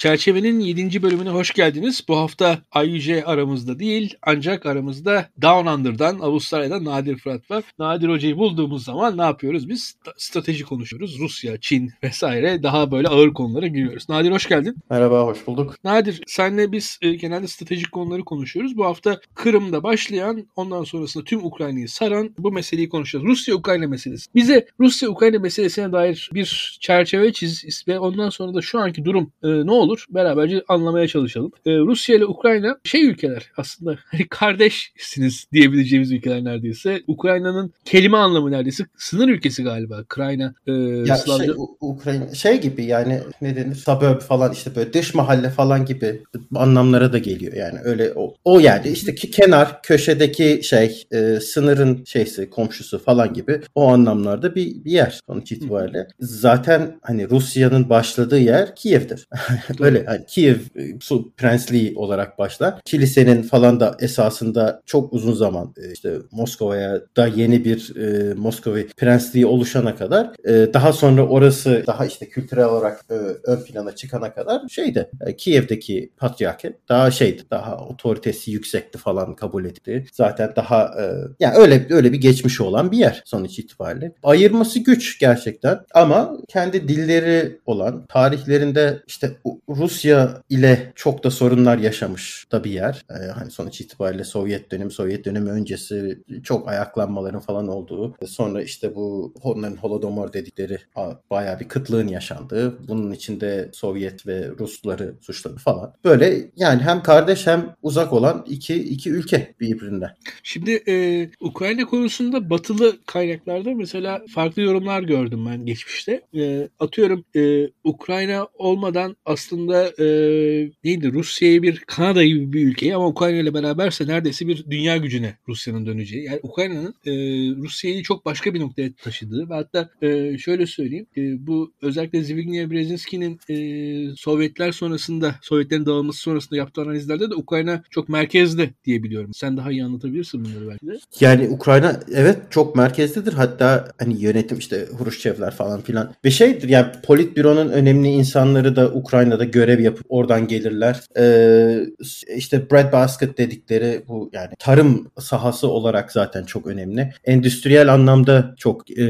Çerçevenin 7. bölümüne hoş geldiniz. Bu hafta IUC aramızda değil ancak aramızda Down Under'dan Avustralya'dan Nadir Fırat var. Nadir Hoca'yı bulduğumuz zaman ne yapıyoruz biz? Strateji konuşuyoruz. Rusya, Çin vesaire daha böyle ağır konulara giriyoruz. Nadir hoş geldin. Merhaba, hoş bulduk. Nadir senle biz e, genelde stratejik konuları konuşuyoruz. Bu hafta Kırım'da başlayan ondan sonrasında tüm Ukrayna'yı saran bu meseleyi konuşacağız. Rusya-Ukrayna meselesi. Bize Rusya-Ukrayna meselesine dair bir çerçeve çiz ve ondan sonra da şu anki durum e, ne olur? Olur. Beraberce anlamaya çalışalım. Ee, Rusya ile Ukrayna şey ülkeler aslında hani kardeşsiniz diyebileceğimiz ülkeler neredeyse. Ukrayna'nın kelime anlamı neredeyse sınır ülkesi galiba. Ukrayna e, ya Slavca... şey, Ukrayna şey gibi yani ne denir? Suburb falan işte böyle dış mahalle falan gibi anlamlara da geliyor yani öyle o, o yani işte ki kenar köşedeki şey e, sınırın şeysi komşusu falan gibi o anlamlarda bir, bir yer sonuç itibariyle. Zaten hani Rusya'nın başladığı yer Kiev'dir. Öyle hani Kiev e, su prensliği olarak başlar. Kilisenin falan da esasında çok uzun zaman e, işte Moskova'ya da yeni bir e, Moskova prensliği oluşana kadar e, daha sonra orası daha işte kültürel olarak e, ön plana çıkana kadar şeydi e, Kiev'deki patriarke daha şeydi daha otoritesi yüksekti falan kabul etti. Zaten daha e, yani öyle öyle bir geçmişi olan bir yer sonuç itibariyle. Ayırması güç gerçekten ama kendi dilleri olan tarihlerinde işte Rusya ile çok da sorunlar yaşamış da bir yer. Ee, hani sonuç itibariyle Sovyet dönemi, Sovyet dönemi öncesi çok ayaklanmaların falan olduğu. Sonra işte bu onların Holodomor dedikleri bayağı bir kıtlığın yaşandığı. Bunun içinde Sovyet ve Rusları suçladı falan. Böyle yani hem kardeş hem uzak olan iki, iki ülke birbirinden. Şimdi e, Ukrayna konusunda batılı kaynaklarda mesela farklı yorumlar gördüm ben geçmişte. E, atıyorum e, Ukrayna olmadan aslında aslında e, neydi Rusya'yı bir Kanada gibi bir ülkeyi ama Ukrayna ile beraberse neredeyse bir dünya gücüne Rusya'nın döneceği. Yani Ukrayna'nın e, Rusya'yı çok başka bir noktaya taşıdığı ve hatta e, şöyle söyleyeyim e, bu özellikle Zbigniew Brzezinski'nin e, Sovyetler sonrasında Sovyetlerin dağılması sonrasında yaptığı analizlerde de Ukrayna çok merkezde diyebiliyorum. Sen daha iyi anlatabilirsin bunları belki de. Yani Ukrayna evet çok merkezdedir. Hatta hani yönetim işte Hruşçevler falan filan. Ve şeydir yani Politbüro'nun önemli insanları da Ukrayna'da görev yapıp oradan gelirler. Ee, işte breadbasket dedikleri bu yani tarım sahası olarak zaten çok önemli. Endüstriyel anlamda çok e,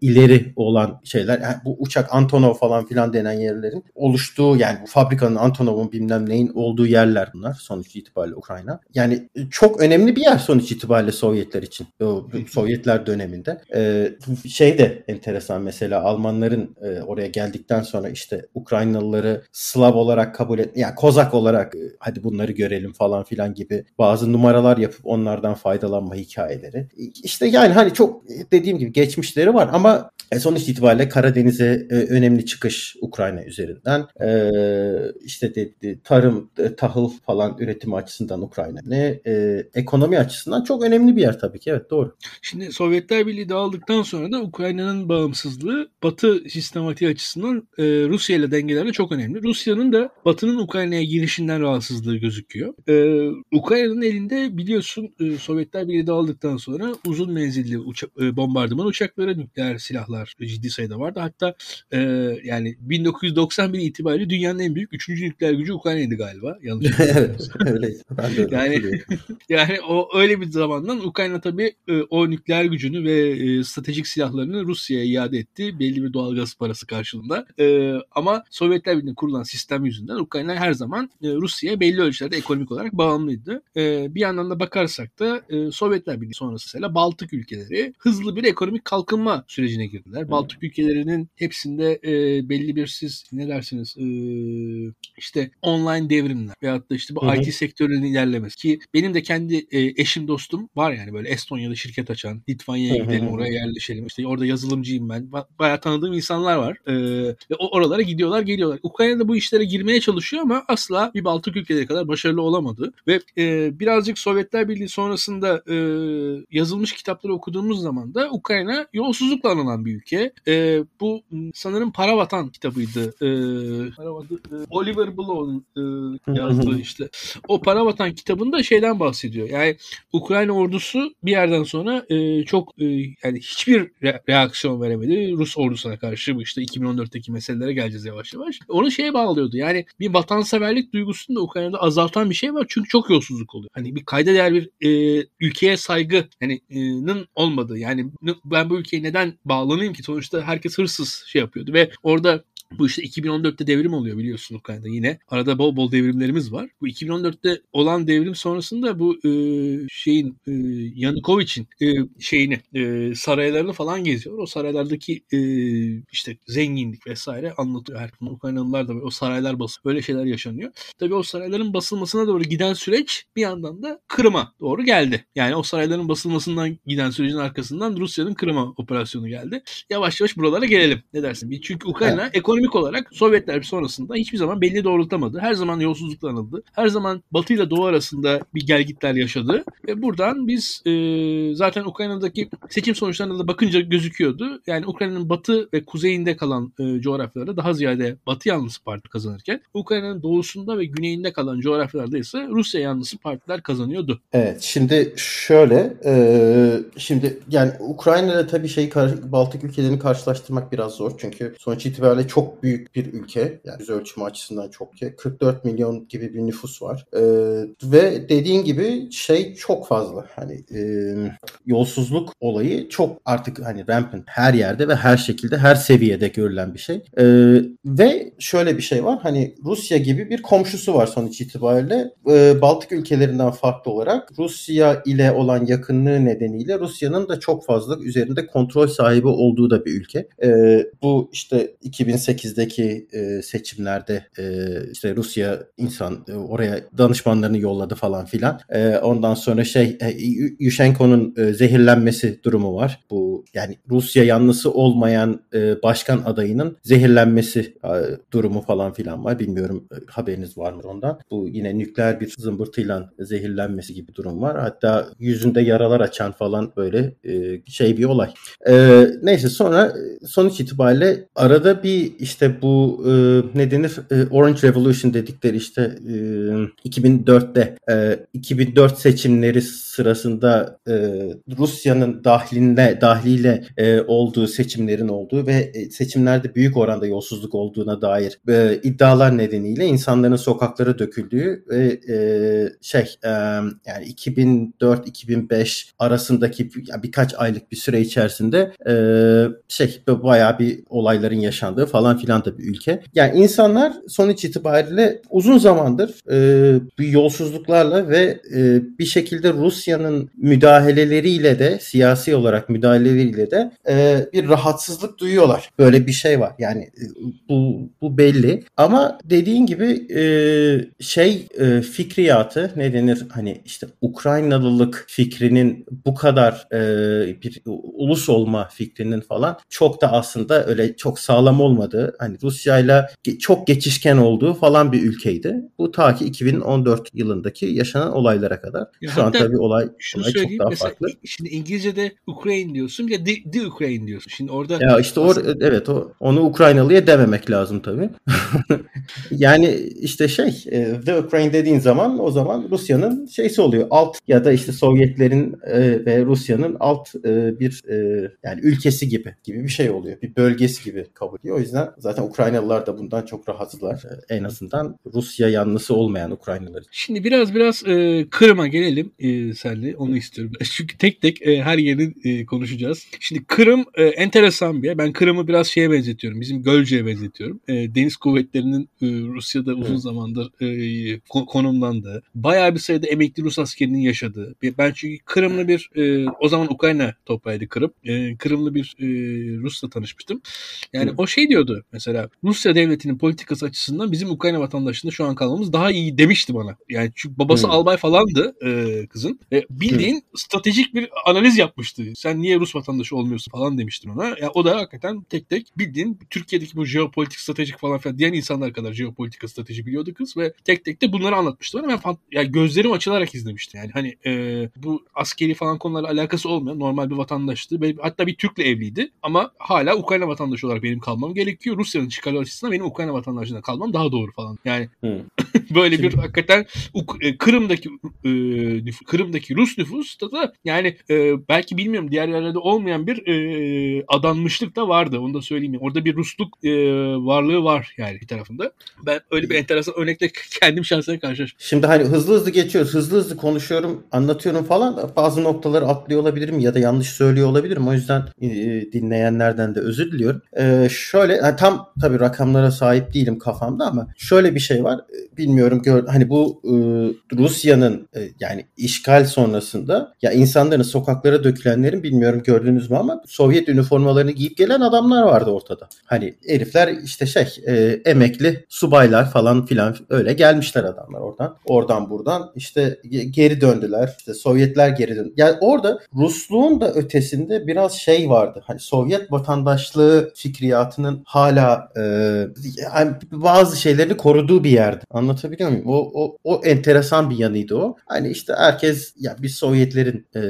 ileri olan şeyler. Yani bu uçak Antonov falan filan denen yerlerin oluştuğu yani bu fabrikanın Antonov'un bilmem neyin olduğu yerler bunlar sonuç itibariyle Ukrayna. Yani çok önemli bir yer sonuç itibariyle Sovyetler için. Sovyetler döneminde. Ee, şey de enteresan mesela Almanların e, oraya geldikten sonra işte Ukraynalıları Slav olarak kabul et yani Kozak olarak e, hadi bunları görelim falan filan gibi bazı numaralar yapıp onlardan faydalanma hikayeleri. İşte yani hani çok dediğim gibi geçmişleri var ama e, sonuç itibariyle Karadeniz'e e, önemli çıkış Ukrayna üzerinden. E, işte dedi, tarım, e, tahıl falan üretimi açısından Ukrayna ne e, ekonomi açısından çok önemli bir yer tabii ki. Evet doğru. Şimdi Sovyetler Birliği dağıldıktan sonra da Ukrayna'nın bağımsızlığı Batı sistematiği açısından e, Rusya ile dengelerle çok önemli. Rusya'nın da Batı'nın Ukrayna'ya girişinden rahatsızlığı gözüküyor. E, Ukrayna'nın elinde biliyorsun e, Sovyetler Birliği dağıldıktan sonra uzun menzilli uça- e, bombardıman uçakları, nükleer silahlar ciddi sayıda vardı. Hatta e, yani 1991 itibariyle dünyanın en büyük üçüncü nükleer gücü Ukrayna'ydı galiba. Yanlış yani, yani o öyle bir zamandan Ukrayna tabii e, o nükleer gücünü ve e, stratejik silahlarını Rusya'ya iade etti. Belli bir doğal gaz parası karşılığında. E, ama Sovyetler Birliği'nde kurulan sistem yüzünden Ukrayna her zaman e, Rusya'ya belli ölçülerde ekonomik olarak bağımlıydı. E, bir yandan da bakarsak da e, Sovyetler Birliği sonrası mesela Baltık ülkeleri hızlı bir ekonomik kalkınma sürecine girdi girdiler. Baltık ülkelerinin hepsinde belli bir siz ne dersiniz işte online devrimler veyahut da işte bu Hı-hı. IT sektörünün ilerlemesi ki benim de kendi eşim dostum var yani böyle Estonya'da şirket açan Litvanya'ya gidelim oraya yerleşelim işte orada yazılımcıyım ben bayağı tanıdığım insanlar var ve oralara gidiyorlar geliyorlar. Ukrayna'da bu işlere girmeye çalışıyor ama asla bir Baltık ülkeleri kadar başarılı olamadı ve e, birazcık Sovyetler Birliği sonrasında e, yazılmış kitapları okuduğumuz zaman da Ukrayna yolsuzlukla anılan bir ülke. E, bu sanırım Para Vatan kitabıydı. E, Para Vatan, e, Oliver Blow'un e, yazdığı işte. O Para Vatan kitabında şeyden bahsediyor. Yani Ukrayna ordusu bir yerden sonra e, çok e, yani hiçbir re- reaksiyon veremedi Rus ordusuna karşı. Bu işte 2014'teki meselelere geleceğiz yavaş yavaş. Onun şeye bağlıyordu. Yani bir vatanseverlik duygusunu da Ukrayna'da azaltan bir şey var. Çünkü çok yolsuzluk oluyor. Hani bir kayda değer bir e, ülkeye saygı yani e, olmadığı. Yani ben bu ülkeye neden bağlanayım ki? Sonuçta herkes hırsız şey yapıyordu ve orada bu işte 2014'te devrim oluyor biliyorsun Ukrayna'da yine. Arada bol bol devrimlerimiz var. Bu 2014'te olan devrim sonrasında bu e, şeyin e, Yanukovic'in e, şeyini e, saraylarını falan geziyor. O saraylardaki e, işte zenginlik vesaire anlatıyor. Her Ukraynalılar da o saraylar basıyor. Böyle şeyler yaşanıyor. Tabii o sarayların basılmasına doğru giden süreç bir yandan da Kırım'a doğru geldi. Yani o sarayların basılmasından giden sürecin arkasından Rusya'nın Kırım'a operasyonu geldi. Yavaş yavaş buralara gelelim. Ne dersin? Çünkü Ukrayna evet. ekonomi ekonomik olarak Sovyetler sonrasında hiçbir zaman belli doğrultamadı. Her zaman yolsuzlukla anıldı. Her zaman Batı ile Doğu arasında bir gelgitler yaşadı. Ve buradan biz e, zaten Ukrayna'daki seçim sonuçlarına da bakınca gözüküyordu. Yani Ukrayna'nın batı ve kuzeyinde kalan e, coğrafyalarda daha ziyade Batı yanlısı parti kazanırken Ukrayna'nın doğusunda ve güneyinde kalan coğrafyalarda ise Rusya yanlısı partiler kazanıyordu. Evet şimdi şöyle e, şimdi yani Ukrayna'da tabii şey Baltık ülkelerini karşılaştırmak biraz zor. Çünkü sonuç itibariyle çok çok büyük bir ülke. Yani yüz ölçümü açısından çok ki. 44 milyon gibi bir nüfus var. Ee, ve dediğin gibi şey çok fazla. Hani e, yolsuzluk olayı çok artık hani rampant her yerde ve her şekilde her seviyede görülen bir şey. Ee, ve şöyle bir şey var. Hani Rusya gibi bir komşusu var sonuç itibariyle. Ee, Baltık ülkelerinden farklı olarak Rusya ile olan yakınlığı nedeniyle Rusya'nın da çok fazla üzerinde kontrol sahibi olduğu da bir ülke. Ee, bu işte 2008 2008'deki e, seçimlerde e, işte Rusya insan e, oraya danışmanlarını yolladı falan filan. E, ondan sonra şey e, Yushchenko'nun e, zehirlenmesi durumu var. Bu yani Rusya yanlısı olmayan e, başkan adayının zehirlenmesi e, durumu falan filan var. Bilmiyorum e, haberiniz var mı ondan. Bu yine nükleer bir zımbırtıyla zehirlenmesi gibi durum var. Hatta yüzünde yaralar açan falan böyle e, şey bir olay. E, neyse sonra sonuç itibariyle arada bir işte bu e, ne denir? E, Orange Revolution dedikleri işte e, 2004'te e, 2004 seçimleri sırasında e, Rusya'nın dahlinde dahliyle e, olduğu seçimlerin olduğu ve e, seçimlerde büyük oranda yolsuzluk olduğuna dair e, iddialar nedeniyle insanların sokaklara döküldüğü ve e, şey e, yani 2004-2005 arasındaki birkaç aylık bir süre içerisinde e, şey bayağı bir olayların yaşandığı falan filan da bir ülke. Yani insanlar sonuç itibariyle uzun zamandır e, yolsuzluklarla ve e, bir şekilde Rusya'nın müdahaleleriyle de siyasi olarak müdahaleleriyle de e, bir rahatsızlık duyuyorlar. Böyle bir şey var. Yani e, bu, bu belli. Ama dediğin gibi e, şey e, fikriyatı ne denir hani işte Ukraynalılık fikrinin bu kadar e, bir ulus olma fikrinin falan çok da aslında öyle çok sağlam olmadığı hani Rusya'yla çok geçişken olduğu falan bir ülkeydi. Bu ta ki 2014 yılındaki yaşanan olaylara kadar. Ya Şu an tabii olay, olay çok daha farklı. Şimdi İngilizce'de Ukraine diyorsun ya the, the Ukraine diyorsun. Şimdi orada Ya işte or, evet o onu Ukraynalıya dememek lazım tabii. yani işte şey e, the Ukraine dediğin zaman o zaman Rusya'nın şeysi oluyor. Alt ya da işte Sovyetlerin e, ve Rusya'nın alt e, bir yani ülkesi gibi gibi bir şey oluyor. Bir bölgesi gibi kabul ediyor. O yüzden Zaten Ukraynalılar da bundan çok rahatsızlar. En azından Rusya yanlısı olmayan Ukraynalılar. Şimdi biraz biraz e, Kırım'a gelelim e, senle. Onu istiyorum. Çünkü tek tek e, her yeri e, konuşacağız. Şimdi Kırım e, enteresan bir yer. Ben Kırım'ı biraz şeye benzetiyorum. Bizim Gölce'ye benzetiyorum. E, deniz kuvvetlerinin e, Rusya'da uzun evet. zamandır e, konumlandığı. Bayağı bir sayıda emekli Rus askerinin yaşadığı. Ben çünkü Kırımlı bir e, o zaman Ukrayna toprağıydı Kırım. E, Kırımlı bir e, Rus'la tanışmıştım. Yani Hı. o şey diyordu mesela Rusya devletinin politikası açısından bizim Ukrayna vatandaşlığında şu an kalmamız daha iyi demişti bana. Yani çünkü babası hmm. albay falandı e, kızın. E, bildiğin hmm. stratejik bir analiz yapmıştı. Sen niye Rus vatandaşı olmuyorsun falan demiştin ona. Yani o da hakikaten tek tek bildiğin Türkiye'deki bu jeopolitik stratejik falan filan diyen insanlar kadar jeopolitika strateji biliyordu kız ve tek tek de bunları anlatmıştı bana. Ben fan, yani gözlerim açılarak izlemiştim. Yani hani e, bu askeri falan konularla alakası olmayan normal bir vatandaştı. Hatta bir Türk'le evliydi ama hala Ukrayna vatandaşı olarak benim kalmam gerekiyor. Rusya'nın çıkarı açısından benim Ukrayna vatandaşlığına kalmam daha doğru falan. Yani böyle bir hakikaten e, Kırım'daki e, Kırım'daki Rus nüfusta da yani e, belki bilmiyorum diğer yerlerde olmayan bir adanmışlık da vardı. Onu da söyleyeyim. Orada bir Rusluk varlığı var yani bir tarafında. Ben öyle bir enteresan örnekle kendim şahsen karşılaştım. Şimdi hani hızlı hızlı geçiyoruz. Hızlı hızlı konuşuyorum, anlatıyorum falan bazı noktaları atlıyor olabilirim ya da yanlış söylüyor olabilirim. O yüzden dinleyenlerden de özür diliyorum. Şöyle tam tabii rakamlara sahip değilim kafamda ama şöyle bir şey var. E, bilmiyorum gör hani bu e, Rusya'nın e, yani işgal sonrasında ya insanların sokaklara dökülenlerin bilmiyorum gördünüz mü ama Sovyet üniformalarını giyip gelen adamlar vardı ortada. Hani herifler işte şey e, emekli subaylar falan filan öyle gelmişler adamlar oradan. Oradan buradan işte geri döndüler. İşte Sovyetler geri döndü. Yani orada Rusluğun da ötesinde biraz şey vardı. Hani Sovyet vatandaşlığı fikriyatının hala e, yani bazı şeylerini koruduğu bir yerdi. Anlatabiliyor muyum? O, o, o enteresan bir yanıydı o. Hani işte herkes ya biz Sovyetlerin e,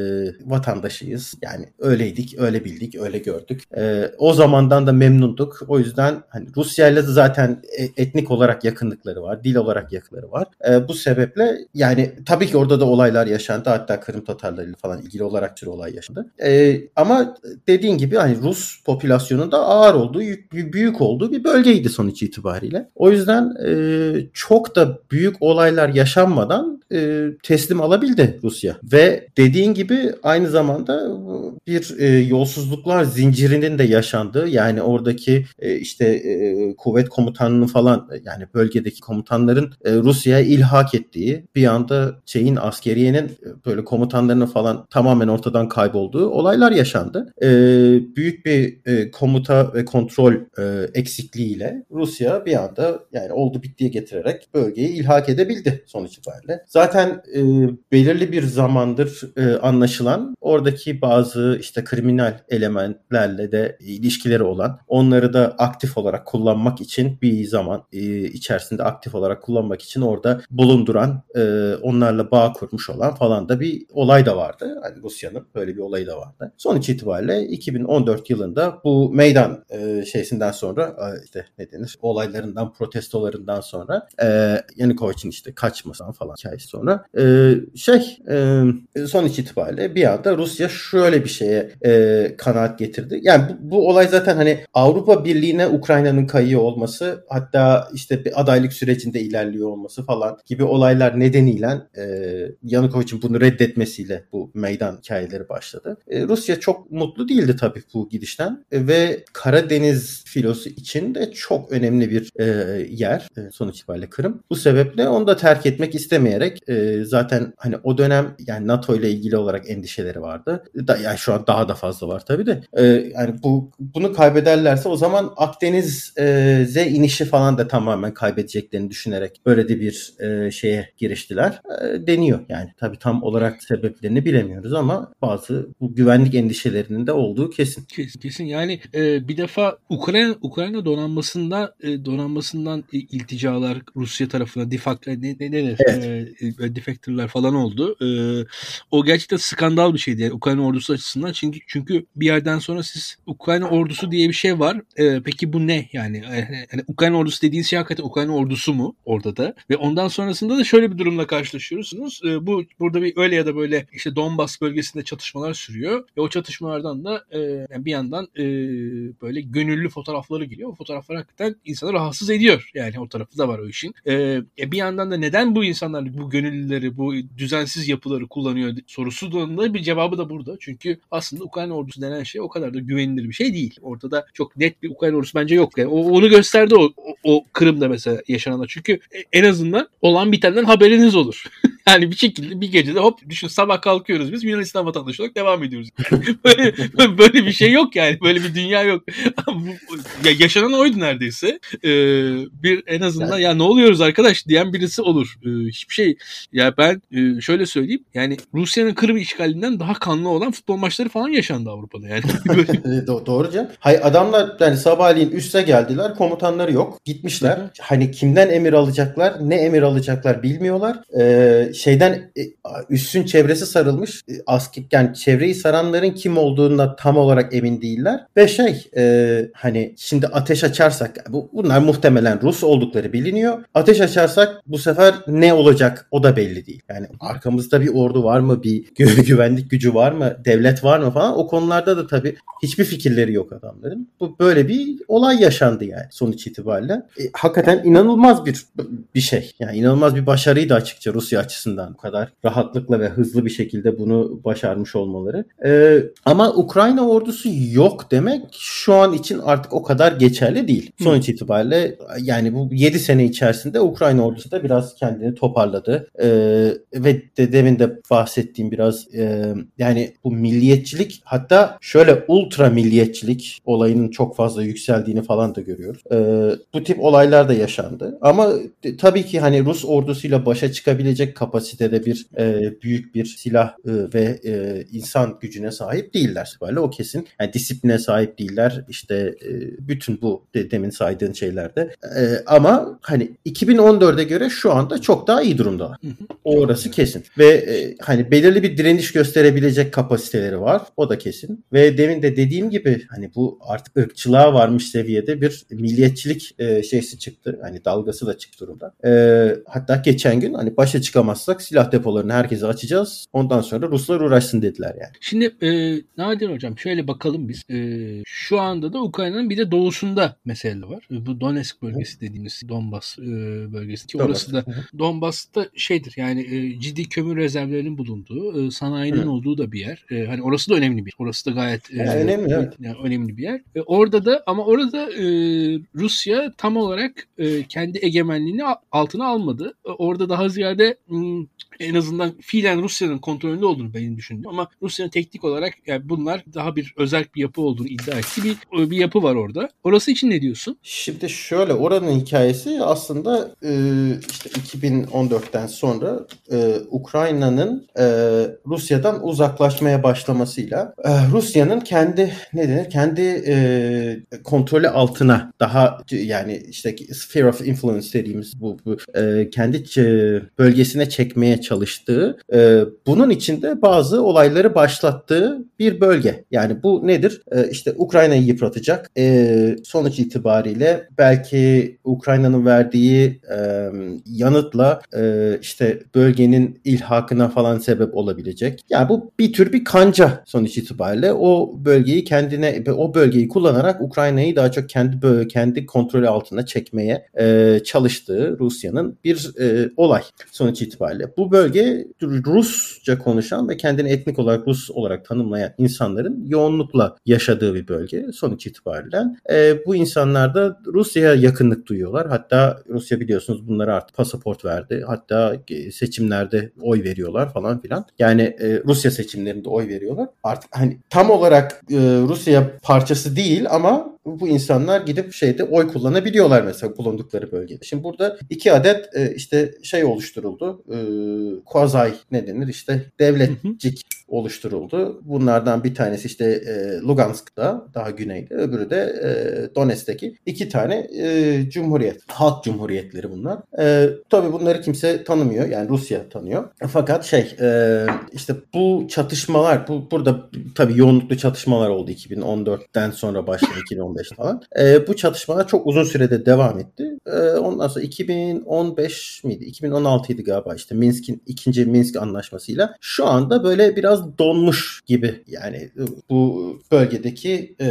vatandaşıyız. Yani öyleydik, öyle bildik, öyle gördük. E, o zamandan da memnunduk. O yüzden hani Rusya ile zaten e, etnik olarak yakınlıkları var, dil olarak yakınları var. E, bu sebeple yani tabii ki orada da olaylar yaşandı. Hatta Kırım Tatarları falan ilgili olarak bir olay yaşandı. E, ama dediğin gibi hani Rus popülasyonunda ağır olduğu, büyük olduğu bir bölgeydi sonuç itibariyle. O yüzden e, çok da büyük olaylar yaşanmadan e, teslim alabildi Rusya. Ve dediğin gibi aynı zamanda bir e, yolsuzluklar zincirinin de yaşandığı yani oradaki e, işte e, kuvvet komutanının falan yani bölgedeki komutanların e, Rusya'ya ilhak ettiği bir anda şeyin askeriyenin e, böyle komutanlarının falan tamamen ortadan kaybolduğu olaylar yaşandı. E, büyük bir e, komuta ve kontrol e, eksikliğiyle Rusya bir anda yani oldu bittiye getirerek bölgeyi ilhak edebildi sonuç itibariyle. Zaten e, belirli bir zamandır e, anlaşılan oradaki bazı işte kriminal elementlerle de ilişkileri olan onları da aktif olarak kullanmak için bir zaman e, içerisinde aktif olarak kullanmak için orada bulunduran e, onlarla bağ kurmuş olan falan da bir olay da vardı. Hani Rusya'nın böyle bir olayı da vardı. Sonuç itibariyle 2014 yılında bu meydan e, şeysinden sonra e, işte ne denir olaylarından protestolarından sonra e, Yanukovych'in işte kaçmasından falan hikayesi sonra e, şey e, sonuç itibariyle bir anda Rusya şöyle bir şeye e, kanaat getirdi. Yani bu, bu olay zaten hani Avrupa Birliği'ne Ukrayna'nın kayıyor olması hatta işte bir adaylık sürecinde ilerliyor olması falan gibi olaylar nedeniyle e, Yanukovych'in bunu reddetmesiyle bu meydan hikayeleri başladı. E, Rusya çok mutlu değildi tabii bu gidişten e, ve Karadeniz filosu için de çok önemli bir e, yer e, sonuç itibariyle Kırım. Bu sebeple onu da terk etmek istemeyerek e, zaten hani o dönem yani NATO ile ilgili olarak endişeleri vardı. Da, yani şu an daha da fazla var tabii de. E, yani bu bunu kaybederlerse o zaman Akdeniz'e e, inişi falan da tamamen kaybedeceklerini düşünerek böyle de bir e, şeye giriştiler. E, deniyor yani. Tabii tam olarak sebeplerini bilemiyoruz ama bazı bu güvenlik endişelerinin de olduğu kesin. Kesin, kesin. yani e, bir defa Ukrayna Ukrayna donanmasında e, donanmasından ilticalar Rusya tarafına difak ne ne ne evet. e, defectorlar falan oldu. E, o gerçekten skandal bir şeydi yani Ukrayna ordusu açısından. Çünkü çünkü bir yerden sonra siz Ukrayna ordusu diye bir şey var. E, peki bu ne yani? Yani Ukrayna ordusu dediğiniz şey hakikaten Ukrayna ordusu mu orada da? Ve ondan sonrasında da şöyle bir durumla karşılaşıyorsunuz. E, bu burada bir öyle ya da böyle işte Donbas bölgesinde çatışmalar sürüyor. Ve o çatışmalardan da e, yani bir yandan e, böyle gönüllü fotoğrafları geliyor. O fotoğraflar hakikaten insanı rahatsız ediyor. Yani o tarafı da var o işin. E, e, bir yandan da neden bu insanlar bu gönüllüleri, bu düzensiz yapıları kullanıyor sorusu da bir cevabı da burada. Çünkü aslında Ukrayna ordusu denen şey o kadar da güvenilir bir şey değil. Ortada çok net bir Ukrayna ordusu bence yok. Yani onu gösterdi o, o, o Kırım'da mesela yaşananlar. Çünkü en azından olan bitenden haberiniz olur. yani bir şekilde bir gecede hop düşün sabah kalkıyoruz biz Yunanistan vatandaşı olarak devam ediyoruz. böyle, böyle bir şey yok yani. Böyle bir dünya yok. ya yaşanan oydu neredeyse. Ee, bir en azından yani. ya ne oluyoruz arkadaş diyen birisi olur. Ee, hiçbir şey. Ya ben e, şöyle söyleyeyim. Yani Rusya'nın Kırım işgalinden daha kanlı olan futbol maçları falan yaşandı Avrupa'da yani. Doğru canım. Hay adamlar yani sabahleyin üste geldiler. Komutanları yok. Gitmişler. hani kimden emir alacaklar, ne emir alacaklar bilmiyorlar. Ee, şeyden e, üssün çevresi sarılmış. E, asker yani çevreyi saranların kim olduğuna tam olarak emin değiller. Ve şey e, hani şimdi ateş açarsak bu bunlar muhtemelen Rus oldukları biliniyor. Ateş açarsak bu sefer ne olacak o da belli değil. Yani arkamızda bir ordu var mı? Bir gü- güvenlik gücü var mı? Devlet var mı falan. O konularda da tabii hiçbir fikirleri yok adamların. Bu böyle bir olay yaşandı yani sonuç itibariyle. E, hakikaten inanılmaz bir bir şey. Yani inanılmaz bir başarıydı açıkça Rusya açısından. Bu kadar rahatlıkla ve hızlı bir şekilde bunu başarmış olmaları. E, ama Ukrayna ordusu yok demek şu an için artık o kadar geçerli değil. Sonuç itibariyle yani bu 7 sene içerisinde Ukrayna ordusu da biraz kendini toparladı. E, ve de demin de bahsettiğim biraz e, yani bu milliyetçilik hatta şöyle ultra milliyetçilik olayının çok fazla yükseldiğini falan da görüyoruz. E, bu tip olaylar da yaşandı. Ama e, tabii ki hani Rus ordusuyla başa çıkabilecek kapasitede bir e, büyük bir silah e, ve e, insan gücüne sahip değiller. Böyle o kesin. Yani disipline sahip değiller. İşte e, bütün bu de, demin saydığın şeylerde. E, ama hani 2014'e göre şu anda çok daha iyi durumda. Orası kesin. Ve e, hani belirli bir direniş gösterebilecek kapasiteleri var. O da kesin. Ve demin de dediğim gibi hani bu artık ırkçılığa varmış seviyede bir milliyetçilik e, şeysi çıktı. Hani dalgası da çıktı durumda. E, hatta geçen gün hani başa çıkamazsak silah depolarını herkese açacağız. Ondan sonra Ruslar uğraşsın dediler yani. Şimdi e, Nadir Hocam şöyle bakalım biz. E, şu anda da Ukrayna'nın bir de doğusunda mesele var. E, bu Donetsk bölgesi dediğimiz Donbas e, bölgesi. Ki orası da Donbas'ta şeydir yani e, ciddi kömür rezervlerinin bulunduğu, e, sanayinin Hı. olduğu da bir yer. E, hani orası da önemli bir. Orası da gayet e, Yani önemli, evet. yani önemli bir yer. E, orada da ama orada e, Rusya tam olarak e, kendi egemenliğini altına almadı. E, orada daha ziyade m, en azından fiilen Rusya'nın kontrolünde olduğunu benim düşündüm ama Rusya'nın teknik olarak yani bunlar daha bir özel bir yapı olduğunu iddia etti. Bir, bir yapı var orada. Orası için ne diyorsun? Şimdi şöyle oranın hikayesi aslında e, işte 2014'ten sonra e, Ukrayna'nın e, Rusya'dan uzaklaşmaya başlamasıyla Rusya'nın kendi ne denir kendi kontrolü altına daha yani işte sphere of influence dediğimiz bu, bu kendi bölgesine çekmeye çalıştığı bunun içinde bazı olayları başlattığı bir bölge. Yani bu nedir? E, işte Ukrayna'yı yıpratacak. E, sonuç itibariyle belki Ukrayna'nın verdiği e, yanıtla e, işte bölgenin ilhakına falan sebep olabilecek. Yani bu bir tür bir kanca sonuç itibariyle o bölgeyi kendine o bölgeyi kullanarak Ukrayna'yı daha çok kendi bö- kendi kontrolü altına çekmeye e, çalıştığı Rusya'nın bir e, olay sonuç itibariyle. Bu bölge Rusça konuşan ve kendini etnik olarak Rus olarak tanımlayan insanların yoğunlukla yaşadığı bir bölge sonuç itibariyle. E, bu insanlar da Rusya'ya yakınlık duyuyorlar. Hatta Rusya biliyorsunuz bunlara artık pasaport verdi. Hatta e, seçimlerde oy veriyorlar falan filan. Yani e, Rusya seçimlerinde oy veriyorlar. Artık hani tam olarak e, Rusya parçası değil ama bu insanlar gidip şeyde oy kullanabiliyorlar mesela bulundukları bölgede. Şimdi burada iki adet e, işte şey oluşturuldu. E, quasi ne denir işte devletcik oluşturuldu. Bunlardan bir tanesi işte e, Lugansk'ta daha güneyde öbürü de e, Donetsk'teki iki tane e, cumhuriyet. Halk cumhuriyetleri bunlar. E, tabii bunları kimse tanımıyor. Yani Rusya tanıyor. Fakat şey e, işte bu çatışmalar bu burada tabii yoğunluklu çatışmalar oldu 2014'ten sonra başladı 2015 falan. E, bu çatışmalar çok uzun sürede devam etti. E, ondan sonra 2015 miydi? 2016 idi galiba işte Minsk'in ikinci Minsk anlaşmasıyla. Şu anda böyle biraz donmuş gibi yani bu bölgedeki e,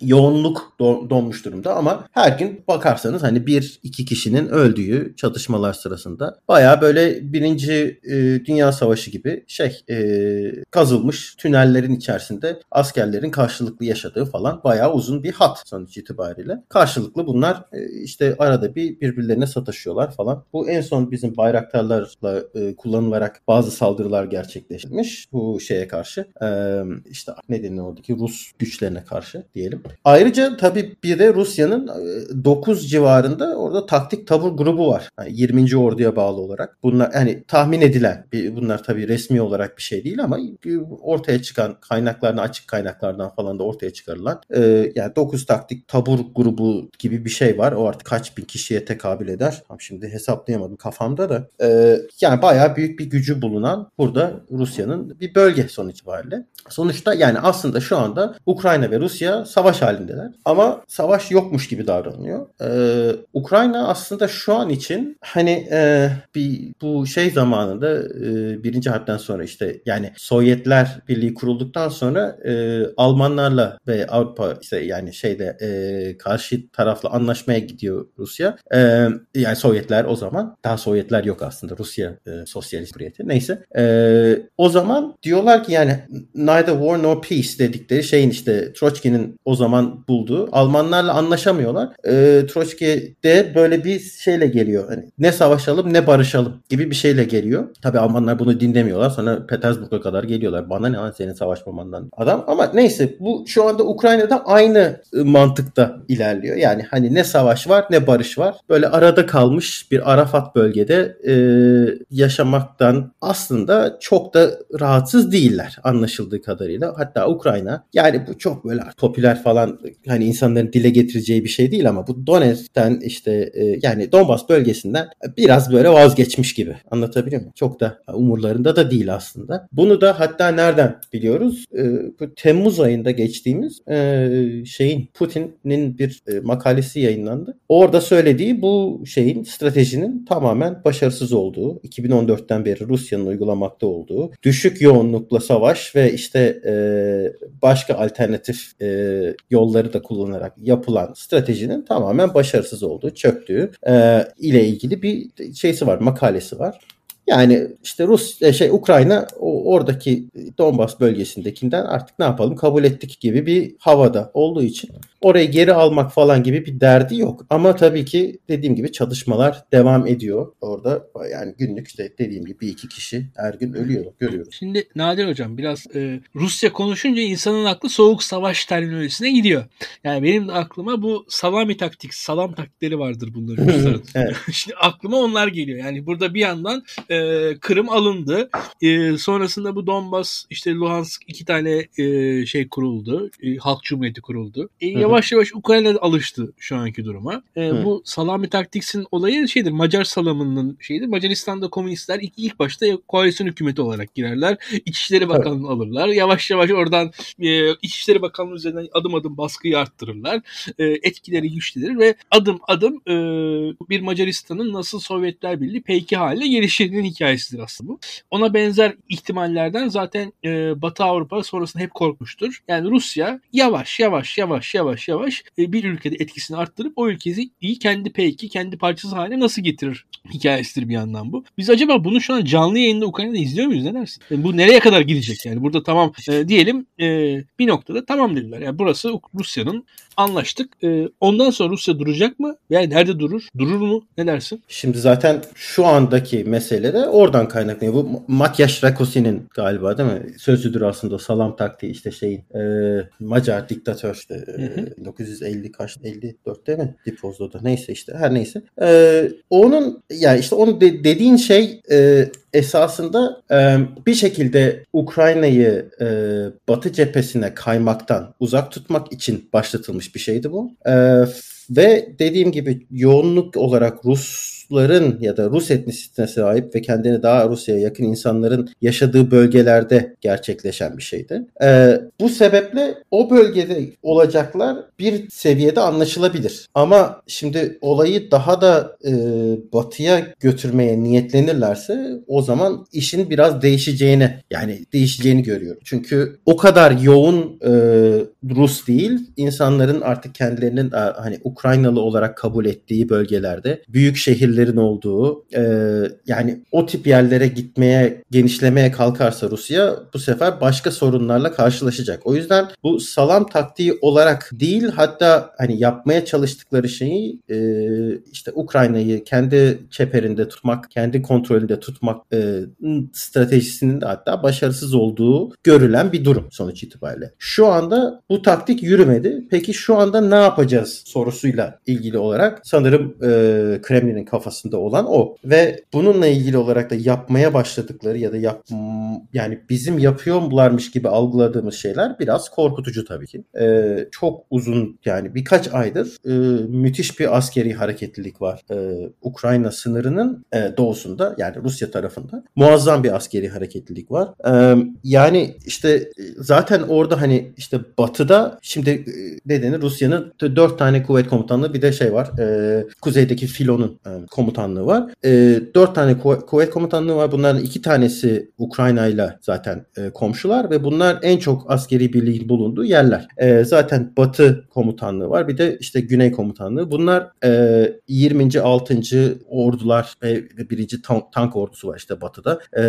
yoğunluk don, donmuş durumda ama her gün bakarsanız hani bir iki kişinin öldüğü çatışmalar sırasında baya böyle birinci e, dünya savaşı gibi şey e, kazılmış tünellerin içerisinde askerlerin karşılıklı yaşadığı falan baya uzun bir hat sonuç itibariyle. Karşılıklı bunlar e, işte arada bir birbirlerine sataşıyorlar falan. Bu en son bizim bayraktarlarla e, kullanılarak bazı saldırılar gerçekleştirmiş bu şeye karşı. E, işte ne denir oradaki Rus güçlerine karşı diyelim. Ayrıca tabii bir de Rusya'nın e, 9 civarında orada taktik tabur grubu var. Yani 20. orduya bağlı olarak. Bunlar yani tahmin edilen bunlar tabii resmi olarak bir şey değil ama ortaya çıkan kaynaklardan açık kaynaklardan falan da ortaya çıkarılan e, yani 9 taktik tabur grubu gibi bir şey var. O artık kaç bin kişiye tekabül eder. Şimdi hesaplayamadım kafamda da. E, yani bayağı büyük bir gücü bulunan burada Rusya'nın bir bölge sonuç itibariyle. Sonuçta yani aslında şu anda Ukrayna ve Rusya savaş halindeler. Ama savaş yokmuş gibi davranıyor. Ee, Ukrayna aslında şu an için hani e, bir bu şey zamanında e, birinci harpten sonra işte yani Sovyetler Birliği kurulduktan sonra e, Almanlarla ve Avrupa işte yani şeyde e, karşı tarafla anlaşmaya gidiyor Rusya. E, yani Sovyetler o zaman daha Sovyetler yok aslında Rusya e, sosyalist cumhuriyeti. Neyse. E, o zaman diyorlar ki yani neither war nor peace dedikleri şeyin işte Troçki'nin o zaman bulduğu Almanlarla anlaşamıyorlar. E, Troçki de böyle bir şeyle geliyor. Hani ne savaşalım ne barışalım gibi bir şeyle geliyor. Tabi Almanlar bunu dinlemiyorlar. Sonra Petersburg'a kadar geliyorlar. Bana ne lan senin savaşmamandan adam. Ama neyse bu şu anda Ukrayna'da aynı mantıkta ilerliyor. Yani hani ne savaş var ne barış var. Böyle arada kalmış bir Arafat bölgede e, yaşamaktan aslında çok da rahatsız değiller anlaşıldığı kadarıyla. Hatta Ukrayna yani bu çok böyle popüler falan hani insanların dile getireceği bir şey değil ama bu Donetsk'ten işte e, yani Donbas bölgesinden biraz böyle vazgeçmiş gibi. Anlatabiliyor muyum? Çok da umurlarında da değil aslında. Bunu da hatta nereden biliyoruz? E, bu Temmuz ayında geçtiğimiz e, şeyin Putin'in bir makalesi yayınlandı. Orada söylediği bu şeyin stratejinin tamamen başarısız olduğu, 2014'ten beri Rusya'nın uygulamakta olduğu, düşük yoğunlukla savaş ve işte e, başka alternatif e, yolları da kullanarak yapılan stratejinin tamamen başarısız olduğu, çöktüğü e, ile ilgili bir şeysi var, makalesi var. Yani işte Rus e, şey Ukrayna oradaki Donbas bölgesindekinden artık ne yapalım kabul ettik gibi bir havada olduğu için orayı geri almak falan gibi bir derdi yok. Ama tabii ki dediğim gibi çalışmalar devam ediyor. Orada yani günlük işte dediğim gibi bir iki kişi her gün ölüyor görüyoruz. Şimdi Nadir hocam biraz e, Rusya konuşunca insanın aklı soğuk savaş terminolojisine gidiyor. Yani benim aklıma bu salami taktik, salam taktikleri vardır bunların. evet. Şimdi aklıma onlar geliyor. Yani burada bir yandan e, Kırım alındı. E, sonrasında bu Donbas işte Luhansk iki tane e, şey kuruldu. E, Halk Cumhuriyeti kuruldu. E, yavaş yavaş Ukrayna alıştı şu anki duruma. E, bu salami taktiksin olayı şeydir. Macar salamının şeyidir. Macaristan'da komünistler ilk, ilk başta koalisyon hükümeti olarak girerler. İçişleri Bakanlığı'nı evet. alırlar. Yavaş yavaş oradan e, İçişleri Bakanlığı üzerinden adım adım baskıyı arttırırlar. E, etkileri güçlenir ve adım adım e, bir Macaristan'ın nasıl Sovyetler Birliği peki haline gelişirinin hikayesidir aslında bu. Ona benzer ihtimallerden zaten e, Batı Avrupa sonrasında hep korkmuştur. Yani Rusya yavaş yavaş yavaş yavaş yavaş e, bir ülkede etkisini arttırıp o ülkeyi iyi kendi peki kendi parçası haline nasıl getirir hikayesidir bir yandan bu. Biz acaba bunu şu an canlı yayında Ukrayna'da izliyor muyuz ne dersin? Yani bu nereye kadar gidecek yani? Burada tamam e, diyelim e, bir noktada tamam dediler. Yani burası Rusya'nın anlaştık. E, ondan sonra Rusya duracak mı? Veya nerede durur? Durur mu? Ne dersin? Şimdi zaten şu andaki mesele de oradan kaynaklanıyor. Bu Matyas Rakosi'nin galiba değil mi? Sözüdür aslında salam taktiği işte şeyin e, Macar diktatör işte e, 1950 kaç 54'te mi? Dipozdo'da neyse işte her neyse. E, onun yani işte onu de, dediğin şey e, esasında e, bir şekilde Ukrayna'yı e, Batı cephesine kaymaktan uzak tutmak için başlatılmış bir şeydi bu. E, ve dediğim gibi yoğunluk olarak Rus Rusların ya da Rus etnisitesine sahip ve kendini daha Rusya'ya yakın insanların yaşadığı bölgelerde gerçekleşen bir şeydi. Ee, bu sebeple o bölgede olacaklar bir seviyede anlaşılabilir. Ama şimdi olayı daha da e, batıya götürmeye niyetlenirlerse o zaman işin biraz değişeceğini yani değişeceğini görüyorum. Çünkü o kadar yoğun e, Rus değil insanların artık kendilerinin hani Ukraynalı olarak kabul ettiği bölgelerde büyük şehirleri şehirlerin olduğu e, yani o tip yerlere gitmeye genişlemeye kalkarsa Rusya bu sefer başka sorunlarla karşılaşacak. O yüzden bu salam taktiği olarak değil hatta hani yapmaya çalıştıkları şeyi e, işte Ukrayna'yı kendi çeperinde tutmak, kendi kontrolünde tutmak e, stratejisinin de hatta başarısız olduğu görülen bir durum sonuç itibariyle. Şu anda bu taktik yürümedi. Peki şu anda ne yapacağız sorusuyla ilgili olarak sanırım e, Kremlin'in kafası kafasında olan o. Ve bununla ilgili olarak da yapmaya başladıkları ya da yap yani bizim yapıyorlarmış gibi algıladığımız şeyler biraz korkutucu tabii ki. Ee, çok uzun yani birkaç aydır e, müthiş bir askeri hareketlilik var. Ee, Ukrayna sınırının e, doğusunda yani Rusya tarafında muazzam bir askeri hareketlilik var. Ee, yani işte zaten orada hani işte batıda şimdi e, ne denir Rusya'nın dört tane kuvvet komutanlığı bir de şey var. E, kuzeydeki filonun e, komutanlığı var. E, dört tane kuvvet komutanlığı var. Bunların iki tanesi Ukrayna ile zaten e, komşular ve bunlar en çok askeri birliğin bulunduğu yerler. E, zaten Batı komutanlığı var. Bir de işte Güney komutanlığı. Bunlar e, 20. 6. ordular ve 1. Tank, tank ordusu var işte Batı'da. E,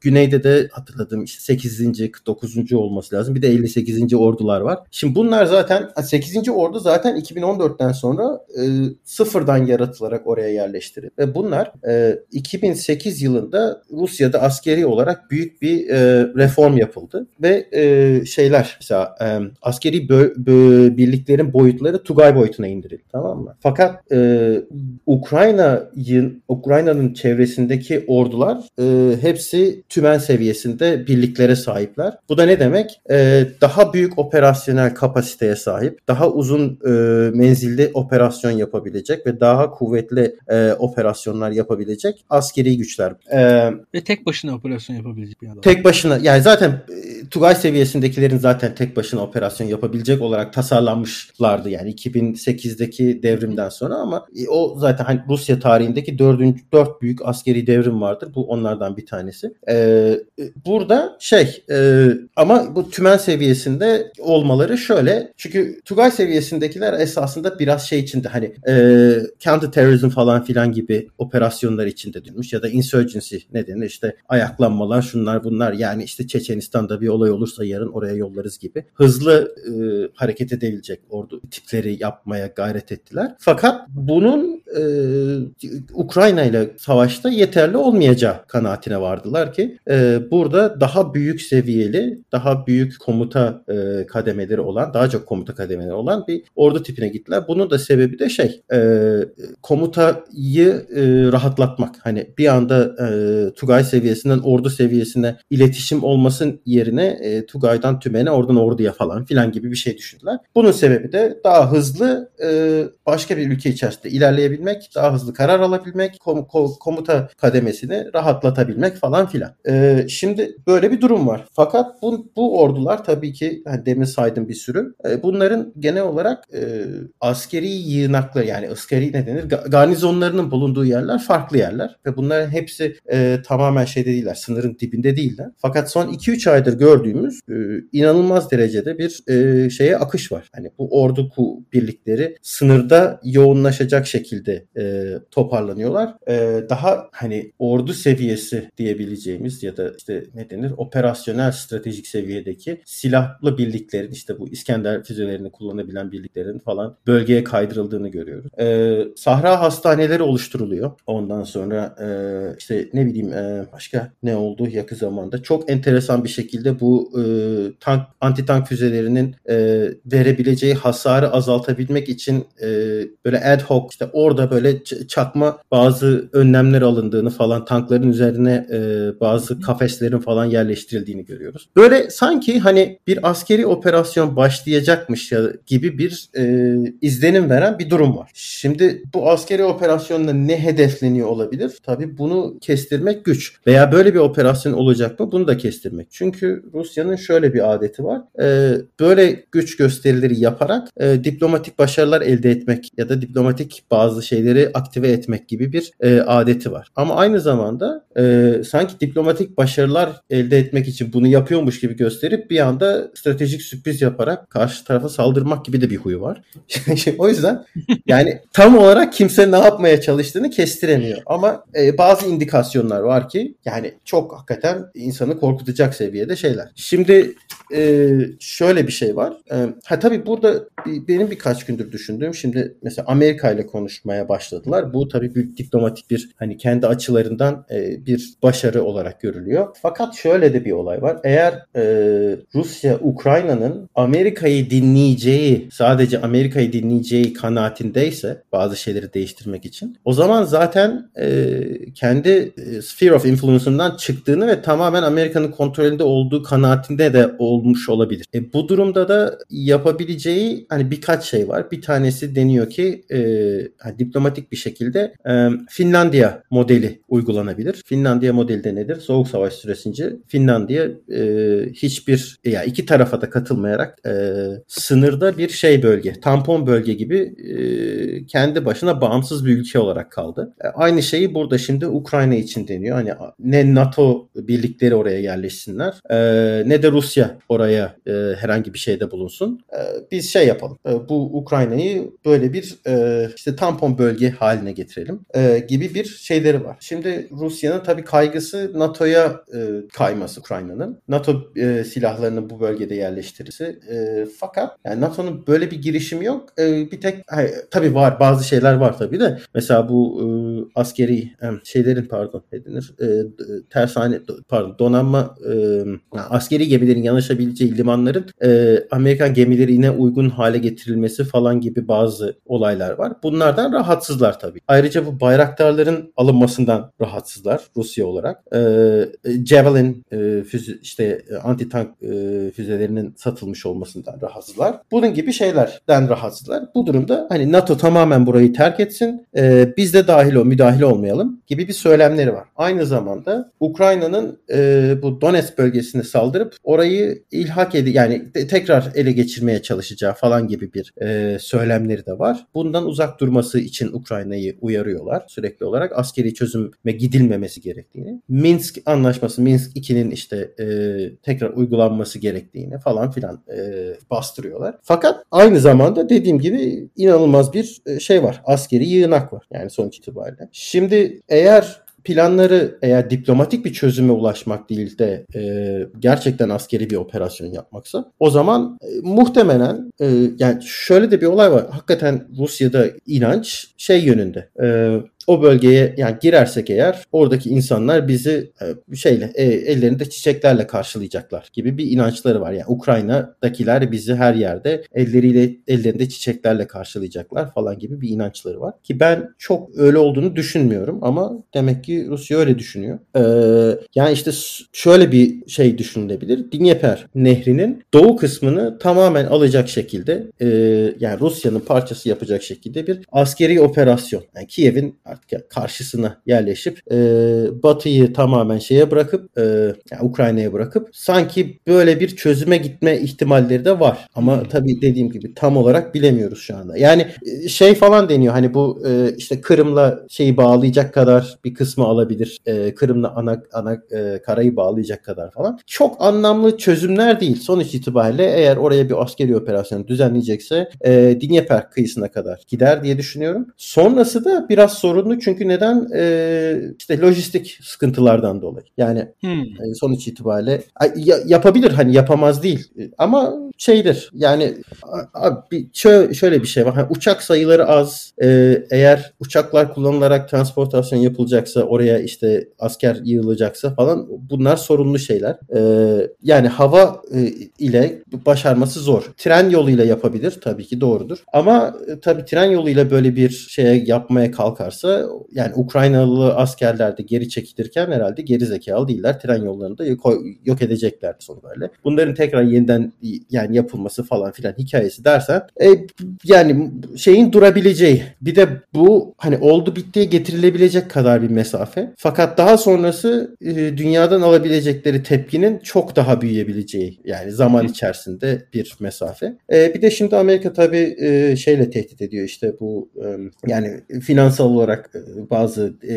Güney'de de hatırladığım işte 8. 9. olması lazım. Bir de 58. ordular var. Şimdi bunlar zaten 8. ordu zaten 2014'ten sonra e, sıfırdan yaratılarak oraya yerleştirildi. Ve bunlar e, 2008 yılında Rusya'da askeri olarak büyük bir e, reform yapıldı. Ve e, şeyler mesela e, askeri bö- bö- birliklerin boyutları Tugay boyutuna indirildi. Tamam mı? Fakat e, Ukrayna'nın Ukrayna'nın çevresindeki ordular e, hepsi tümen seviyesinde birliklere sahipler. Bu da ne demek? E, daha büyük operasyonel kapasiteye sahip, daha uzun e, menzilli operasyon yapabilecek ve daha kuvvetli e, operasyonlar yapabilecek askeri güçler. E, ve tek başına operasyon yapabilecek bir adam. Tek başına yani zaten e, Tugay seviyesindekilerin zaten tek başına operasyon yapabilecek olarak tasarlanmışlardı yani 2008'deki devrimden sonra ama e, o zaten hani Rusya tarihindeki dördüncü dört büyük askeri devrim vardır. Bu onlardan bir tanesi. Ee, burada şey e, ama bu tümen seviyesinde olmaları şöyle. Çünkü Tugay seviyesindekiler esasında biraz şey içinde hani e, counter terrorism falan filan gibi operasyonlar içinde dönmüş ya da insurgency nedeni işte ayaklanmalar şunlar bunlar yani işte Çeçenistan'da bir olay olursa yarın oraya yollarız gibi hızlı e, hareket edebilecek ordu tipleri yapmaya gayret ettiler. Fakat bunun e, Ukrayna ile savaşta yeterli olmayacağı kanaatine vardılar ki e, burada daha büyük seviyeli, daha büyük komuta e, kademeleri olan, daha çok komuta kademeleri olan bir ordu tipine gittiler. Bunun da sebebi de şey, e, komutayı e, rahatlatmak. Hani bir anda e, Tugay seviyesinden ordu seviyesine iletişim olmasın yerine e, Tugay'dan tümene, oradan orduya falan filan gibi bir şey düşündüler. Bunun sebebi de daha hızlı e, başka bir ülke içerisinde ilerleyebilmek, daha hızlı karar alabilmek, kom, kom, komuta kademesini rahatlatabilmek falan filan. E, şimdi böyle bir durum var. Fakat bu, bu ordular tabii ki hani demin saydım bir sürü. E, bunların genel olarak e, askeri yığınakları yani askeri ne denir? Garnizonlarının bulunduğu yerler farklı yerler ve bunların hepsi e, tamamen şeyde değiller. Sınırın dibinde değiller. Fakat son 2-3 aydır gördüğümüz e, inanılmaz derecede bir e, şeye akış var. Hani bu ordu birlikleri sınırda yoğunlaşacak şekilde e, toparlanıyorlar. E, daha hani ordu seviyesi diyebileceğimiz ya da işte ne denir operasyonel stratejik seviyedeki silahlı birliklerin işte bu İskender füzelerini kullanabilen birliklerin falan bölgeye kaydırıldığını görüyoruz. E, Sahra hastaneleri oluşturuluyor. Ondan sonra e, işte ne bileyim e, başka ne oldu yakın zamanda. Çok enteresan bir şekilde bu e, tank anti tank füzelerinin e, verebileceği hasarı azaltabilmek için e, böyle ad hoc işte orada böyle çakma bazı önlemler alındığını falan tankların üzerine e, bazı kafeslerin falan yerleştirildiğini görüyoruz. Böyle sanki hani bir askeri operasyon başlayacakmış ya gibi bir e, izlenim veren bir durum var. Şimdi bu askeri operasyonla ne hedefleniyor olabilir? Tabii bunu kestirmek güç. Veya böyle bir operasyon olacak mı? Bunu da kestirmek. Çünkü Rusya'nın şöyle bir adeti var. E, böyle güç gösterileri yaparak e, diplomatik başarılar elde etmek ya da diplomatik bazı şeyleri aktive etmek gibi bir e, adeti var. Ama aynı zamanda e, sanki diplomatik başarılar elde etmek için bunu yapıyormuş gibi gösterip bir anda stratejik sürpriz yaparak karşı tarafa saldırmak gibi de bir huyu var. o yüzden yani tam olarak kimse ne yapmaya çalıştığını kestiremiyor. Ama e, bazı indikasyonlar var ki yani çok hakikaten insanı korkutacak seviyede şeyler. Şimdi e, şöyle bir şey var. E, ha tabii burada benim birkaç gündür düşündüğüm şimdi mesela Amerika ile konuşmaya başladılar. Bu tabii büyük diplomatik bir hani kendi açılarından e, bir başarı olarak görülüyor. Fakat şöyle de bir olay var. Eğer e, Rusya Ukrayna'nın Amerika'yı dinleyeceği sadece Amerika'yı dinleyeceği kanaatindeyse bazı şeyleri değiştirmek için o zaman zaten e, kendi e, sphere of influence'ından çıktığını ve tamamen Amerika'nın kontrolünde olduğu kanaatinde de olmuş olabilir. E, bu durumda da yapabileceği hani birkaç şey var. Bir tanesi deniyor ki e, hani diplomatik bir şekilde e, Finlandiya modeli uygulanabilir. Finlandiya modeli de nedir? Soğuk Savaş süresince Finlandiya e, hiçbir ya yani iki tarafa da katılmayarak e, sınırda bir şey bölge, tampon bölge gibi e, kendi başına bağımsız bir ülke olarak kaldı. E, aynı şeyi burada şimdi Ukrayna için deniyor. Hani ne NATO birlikleri oraya yerleşsinler e, ne de Rusya oraya e, herhangi bir şeyde bulunsun. Biz şey yapalım. Bu Ukrayna'yı böyle bir işte tampon bölge haline getirelim gibi bir şeyleri var. Şimdi Rusya'nın tabii kaygısı NATO'ya kayması Ukrayna'nın. NATO silahlarını bu bölgede yerleştirisi. Fakat yani NATO'nun böyle bir girişimi yok. Bir tek hayır, tabii var bazı şeyler var tabii de. Mesela bu e, askeri e, şeylerin pardon ne denir? E, tersane pardon donanma e, askeri gemilerin yanaşabileceği limanların e, Amerikan gemilerine uygun hale getirilmesi falan gibi bazı olaylar var. Bunlardan rahatsızlar tabii. Ayrıca bu bayraktarların alınmasından rahatsızlar Rusya olarak. E, Javelin e, füze, işte anti tank e, füzelerinin satılmış olmasından rahatsızlar. Bunun gibi şeylerden rahatsızlar. Bu durumda hani NATO tamamen burayı terk etsin. E, biz de dahil o müdahil olmayalım gibi bir söylemleri var. Aynı zamanda Ukrayna'nın e, bu Donetsk bölgesine saldırıp orayı ilhak edi yani te- tekrar ele geçirmeye çalışacağı falan gibi bir e, söylemleri de var. Bundan uzak durması için Ukrayna'yı uyarıyorlar sürekli olarak askeri çözüme gidilmemesi gerektiğini. Minsk anlaşması Minsk 2'nin işte e, tekrar uygulanması gerektiğini falan filan e, bastırıyorlar. Fakat aynı zamanda dediğim gibi inanılmaz bir e, şey var. Askeri yığınak var yani sonuç itibariyle. Şimdi eğer planları eğer diplomatik bir çözüme ulaşmak değil de e, gerçekten askeri bir operasyon yapmaksa o zaman e, muhtemelen e, yani şöyle de bir olay var. Hakikaten Rusya'da inanç şey yönünde. E, o bölgeye yani girersek eğer oradaki insanlar bizi e, şeyle e, ellerinde çiçeklerle karşılayacaklar gibi bir inançları var. Yani Ukrayna'dakiler bizi her yerde elleriyle ellerinde çiçeklerle karşılayacaklar falan gibi bir inançları var. Ki ben çok öyle olduğunu düşünmüyorum ama demek ki Rusya öyle düşünüyor. Ee, yani işte şöyle bir şey düşünülebilir. Dnieper nehrinin doğu kısmını tamamen alacak şekilde e, yani Rusya'nın parçası yapacak şekilde bir askeri operasyon. Yani Kiev'in artık karşısına yerleşip e, Batı'yı tamamen şeye bırakıp e, yani Ukrayna'ya bırakıp sanki böyle bir çözüme gitme ihtimalleri de var. Ama tabii dediğim gibi tam olarak bilemiyoruz şu anda. Yani e, şey falan deniyor hani bu e, işte Kırım'la şeyi bağlayacak kadar bir kısmı alabilir. E, Kırım'la ana ana e, karayı bağlayacak kadar falan. Çok anlamlı çözümler değil. Sonuç itibariyle eğer oraya bir askeri operasyon düzenleyecekse e, Dnieper kıyısına kadar gider diye düşünüyorum. Sonrası da biraz sorun sorunlu çünkü neden? E, işte lojistik sıkıntılardan dolayı. Yani hmm. e, sonuç itibariyle ya, yapabilir hani yapamaz değil ama şeydir yani abi şöyle, bir şey var. Yani uçak sayıları az. E, eğer uçaklar kullanılarak transportasyon yapılacaksa oraya işte asker yığılacaksa falan bunlar sorunlu şeyler. E, yani hava e, ile başarması zor. Tren yoluyla yapabilir tabii ki doğrudur. Ama e, tabii tren yoluyla böyle bir şeye yapmaya kalkarsa yani Ukraynalı askerler de geri çekilirken herhalde geri zekalı değiller. Tren yollarını da yok edeceklerdi son böyle. Bunların tekrar yeniden yani yapılması falan filan hikayesi dersen e, yani şeyin durabileceği bir de bu hani oldu bittiye getirilebilecek kadar bir mesafe. Fakat daha sonrası e, dünyadan alabilecekleri tepkinin çok daha büyüyebileceği yani zaman içerisinde bir mesafe. E, bir de şimdi Amerika tabii e, şeyle tehdit ediyor işte bu e, yani finansal olarak e, bazı e,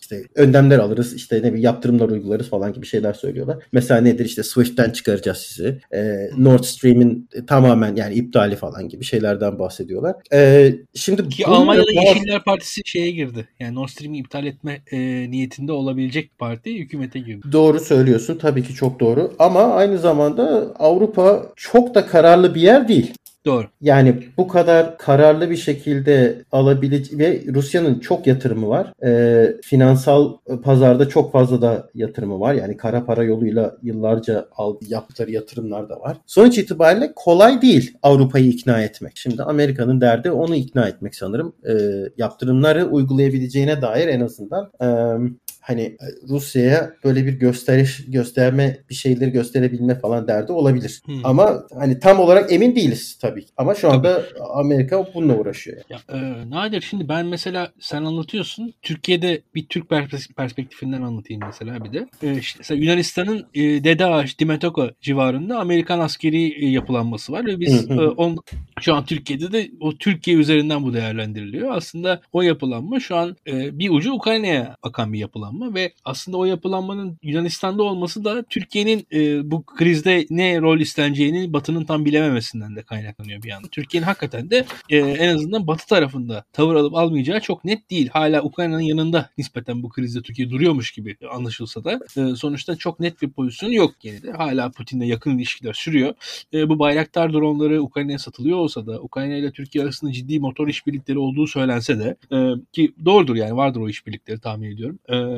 işte önlemler alırız işte ne bir yaptırımlar uygularız falan gibi şeyler söylüyorlar. Mesela nedir işte Swift'ten çıkaracağız sizi. E, Nord Stream'in tamamen yani iptali falan gibi şeylerden bahsediyorlar. E, şimdi ki Almanya'da bazı... Yeşiller Partisi şeye girdi. Yani Nord Stream'i iptal etme e, niyetinde olabilecek parti hükümete girdi. Doğru söylüyorsun. Tabii ki çok doğru. Ama aynı zamanda Avrupa çok da kararlı bir yer değil. Doğru. Yani bu kadar kararlı bir şekilde alabilecek ve Rusya'nın çok yatırımı var. E, finansal pazarda çok fazla da yatırımı var. Yani kara para yoluyla yıllarca al, yaptıkları yatırımlar da var. Sonuç itibariyle kolay değil Avrupa'yı ikna etmek. Şimdi Amerika'nın derdi onu ikna etmek sanırım. E, yaptırımları uygulayabileceğine dair en azından e, hani e, Rusya'ya böyle bir gösteriş gösterme bir şeyleri gösterebilme falan derdi olabilir. Hmm. Ama hani tam olarak emin değiliz tabii. Ama şu anda tabii. Amerika bununla uğraşıyor. Yani. Ya, e, Nadir şimdi ben mesela sen anlatıyorsun. Türkiye'de bir Türk perspektifinden anlatayım mesela bir de. E, işte mesela Yunanistan'ın e, Dede Ağaç, Dimetoka civarında Amerikan askeri e, yapılanması var ve biz e, on, şu an Türkiye'de de o Türkiye üzerinden bu değerlendiriliyor. Aslında o yapılanma şu an e, bir ucu Ukrayna'ya bakan bir yapılanma yapılanma ve aslında o yapılanmanın Yunanistan'da olması da Türkiye'nin e, bu krizde ne rol isteneceğini Batı'nın tam bilememesinden de kaynaklanıyor bir yandan. Türkiye'nin hakikaten de e, en azından Batı tarafında tavır alıp almayacağı çok net değil. Hala Ukrayna'nın yanında nispeten bu krizde Türkiye duruyormuş gibi anlaşılsa da e, sonuçta çok net bir pozisyon yok de. Hala Putin'le yakın ilişkiler sürüyor. E, bu Bayraktar dronları Ukrayna'ya satılıyor olsa da Ukrayna ile Türkiye arasında ciddi motor işbirlikleri olduğu söylense de e, ki doğrudur yani vardır o işbirlikleri tahmin ediyorum. E,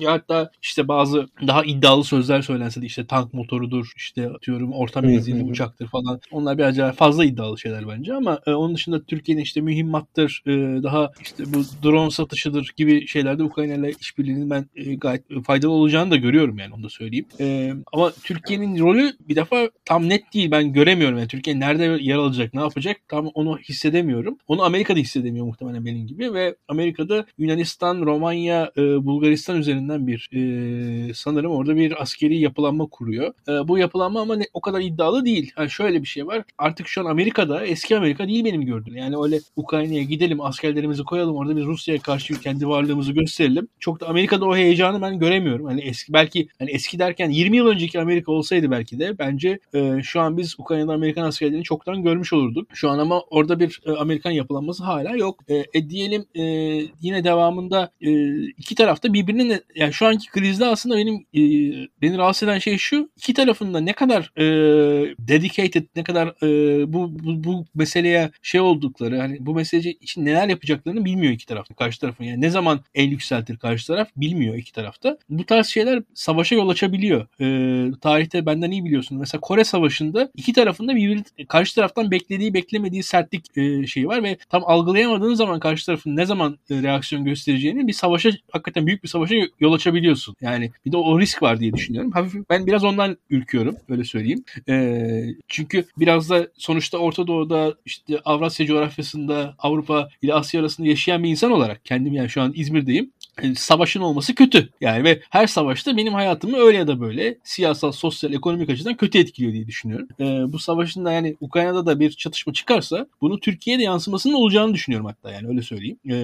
ya hatta işte bazı daha iddialı sözler söylense de işte tank motorudur, işte atıyorum orta menzilli uçaktır falan. Onlar bir acayip fazla iddialı şeyler bence ama e, onun dışında Türkiye'nin işte mühimmattır, e, daha işte bu drone satışıdır gibi şeylerde Ukrayna ile işbirliğinin ben e, gayet faydalı olacağını da görüyorum yani onu da söyleyeyim. E, ama Türkiye'nin rolü bir defa tam net değil. Ben göremiyorum yani Türkiye nerede yer alacak, ne yapacak tam onu hissedemiyorum. Onu Amerika'da hissedemiyor muhtemelen benim gibi ve Amerika'da Yunanistan, Romanya, e, Bulgaristan Bulgaristan üzerinden bir e, sanırım orada bir askeri yapılanma kuruyor. E, bu yapılanma ama ne, o kadar iddialı değil. Yani şöyle bir şey var. Artık şu an Amerika'da eski Amerika değil benim gördüğüm. Yani öyle Ukrayna'ya gidelim askerlerimizi koyalım orada bir Rusya'ya karşı kendi varlığımızı gösterelim. Çok da Amerika'da o heyecanı ben göremiyorum. Hani eski belki hani eski derken 20 yıl önceki Amerika olsaydı belki de bence e, şu an biz Ukrayna'da Amerikan askerlerini çoktan görmüş olurduk. Şu an ama orada bir e, Amerikan yapılanması hala yok. E, e diyelim e, yine devamında e, iki tarafta yani şu anki krizde aslında benim e, beni rahatsız eden şey şu iki tarafında ne kadar e, dedicated ne kadar e, bu, bu bu meseleye şey oldukları hani bu mesele için neler yapacaklarını bilmiyor iki tarafta karşı tarafın yani ne zaman el yükseltir karşı taraf bilmiyor iki tarafta. Bu tarz şeyler savaşa yol açabiliyor. E, tarihte benden iyi biliyorsun. Mesela Kore Savaşı'nda iki tarafında bir karşı taraftan beklediği beklemediği sertlik e, şeyi var ve tam algılayamadığınız zaman karşı tarafın ne zaman e, reaksiyon göstereceğini bir savaşa hakikaten büyük bir savaşa yol açabiliyorsun. Yani bir de o risk var diye düşünüyorum. Hafif ben biraz ondan ürküyorum öyle söyleyeyim. E, çünkü biraz da sonuçta Orta Doğu'da işte Avrasya coğrafyasında Avrupa ile Asya arasında yaşayan bir insan olarak kendim yani şu an İzmir'deyim. Savaşın olması kötü. Yani ve her savaşta benim hayatımı öyle ya da böyle siyasal, sosyal, ekonomik açıdan kötü etkiliyor diye düşünüyorum. E, bu savaşın da yani Ukrayna'da da bir çatışma çıkarsa bunu Türkiye'de yansımasının olacağını düşünüyorum hatta yani öyle söyleyeyim. E,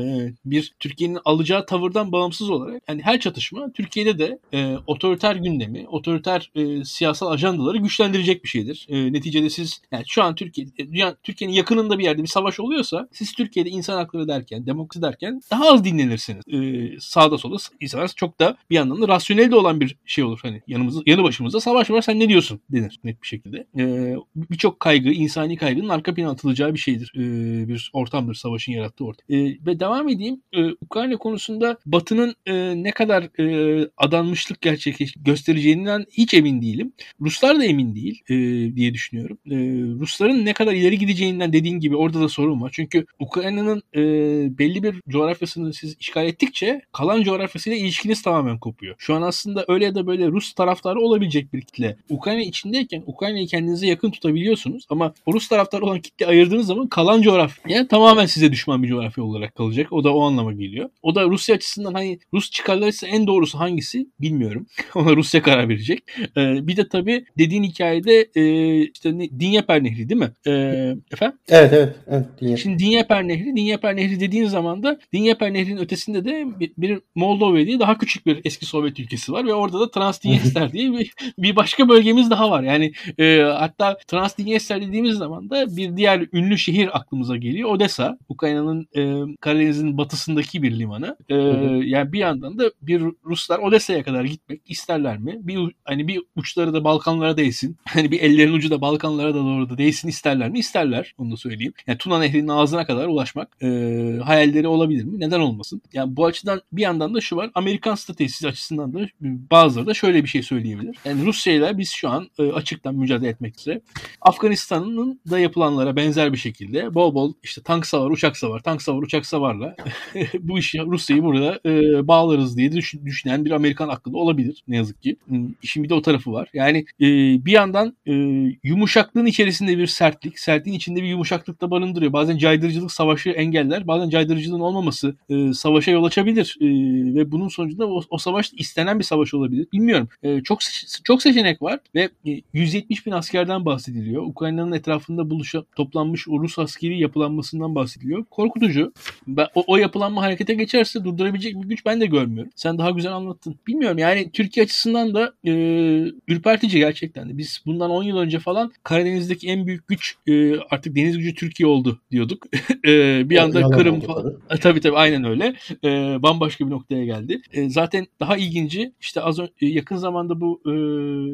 bir Türkiye'nin alacağı tavırdan bağımsız olarak yani her çatışma Türkiye'de de e, otoriter gündemi, otoriter e, siyasal ajandaları güçlendirecek bir şeydir. E, neticede siz yani şu an Türkiye e, Türkiye'nin yakınında bir yerde bir savaş oluyorsa siz Türkiye'de insan hakları derken, demokrasi derken daha az dinlenirsiniz. E, sağda solda insanlar çok da bir yandan da rasyonel de olan bir şey olur. Hani yanımızda, yanı başımızda savaş var sen ne diyorsun denir net bir şekilde. Ee, Birçok kaygı, insani kaygının arka plana atılacağı bir şeydir. Ee, bir ortamdır savaşın yarattığı ortam. Ee, ve devam edeyim. Ee, Ukrayna konusunda Batı'nın e, ne kadar e, adanmışlık gerçek göstereceğinden hiç emin değilim. Ruslar da emin değil e, diye düşünüyorum. E, Rusların ne kadar ileri gideceğinden dediğin gibi orada da sorun var. Çünkü Ukrayna'nın e, belli bir coğrafyasını siz işgal ettikçe kalan coğrafyasıyla ilişkiniz tamamen kopuyor. Şu an aslında öyle ya da böyle Rus taraftarı olabilecek bir kitle. Ukrayna içindeyken Ukrayna'yı kendinize yakın tutabiliyorsunuz ama Rus taraftarı olan kitle ayırdığınız zaman kalan coğrafya tamamen size düşman bir coğrafya olarak kalacak. O da o anlama geliyor. O da Rusya açısından hani Rus çıkarları ise en doğrusu hangisi bilmiyorum. Ona Rusya karar verecek. Ee, bir de tabii dediğin hikayede e, işte ne, Dinyeper Nehri değil mi? Ee, efendim? Evet evet. evet Dinyeper. Şimdi Dinyeper Nehri, Dinyeper Nehri dediğin zaman da Dinyeper Nehri'nin ötesinde de bir, bir Moldova diye daha küçük bir eski Sovyet ülkesi var ve orada da Transdniester diye bir, bir başka bölgemiz daha var. Yani e, hatta Transdniester dediğimiz zaman da bir diğer ünlü şehir aklımıza geliyor. Odessa, Ukrayna'nın e, Karadeniz'in batısındaki bir limanı. E, yani bir yandan da bir Ruslar Odessa'ya kadar gitmek isterler mi? Bir hani bir uçları da Balkanlara değsin. Hani bir ellerin ucu da Balkanlara da doğru da değsin isterler mi? İsterler. Onu da söyleyeyim. Yani Tuna Nehri'nin ağzına kadar ulaşmak e, hayalleri olabilir mi? Neden olmasın? Yani bu açıdan bir yandan da şu var. Amerikan stratejisi açısından da bazıları da şöyle bir şey söyleyebilir. Yani Rusya ile biz şu an e, açıktan mücadele etmek üzere Afganistan'ın da yapılanlara benzer bir şekilde bol bol işte tank savar, uçak savar, tank savar, uçak savarla bu işi Rusya'yı burada e, bağlarız diye düşünen bir Amerikan aklında olabilir ne yazık ki. İşin bir de o tarafı var. Yani e, bir yandan e, yumuşaklığın içerisinde bir sertlik, sertliğin içinde bir yumuşaklık da barındırıyor. Bazen caydırıcılık savaşı engeller, bazen caydırıcılığın olmaması e, savaşa yol açabilir e, ve bunun sonucunda o, o savaş istenen bir savaş olabilir. Bilmiyorum. E, çok çok seçenek var ve e, 170 bin askerden bahsediliyor. Ukrayna'nın etrafında buluşa toplanmış o Rus askeri yapılanmasından bahsediliyor. Korkutucu. Ben, o, o yapılanma harekete geçerse durdurabilecek bir güç ben de görmüyorum. Sen daha güzel anlattın. Bilmiyorum yani Türkiye açısından da e, ürpertici gerçekten de. Biz bundan 10 yıl önce falan Karadeniz'deki en büyük güç e, artık deniz gücü Türkiye oldu diyorduk. e, bir anda Kırım falan. Tabii tabii aynen öyle. E, bambaşka bir noktaya geldi. E, zaten daha ilginci işte az önce yakın zamanda bu e,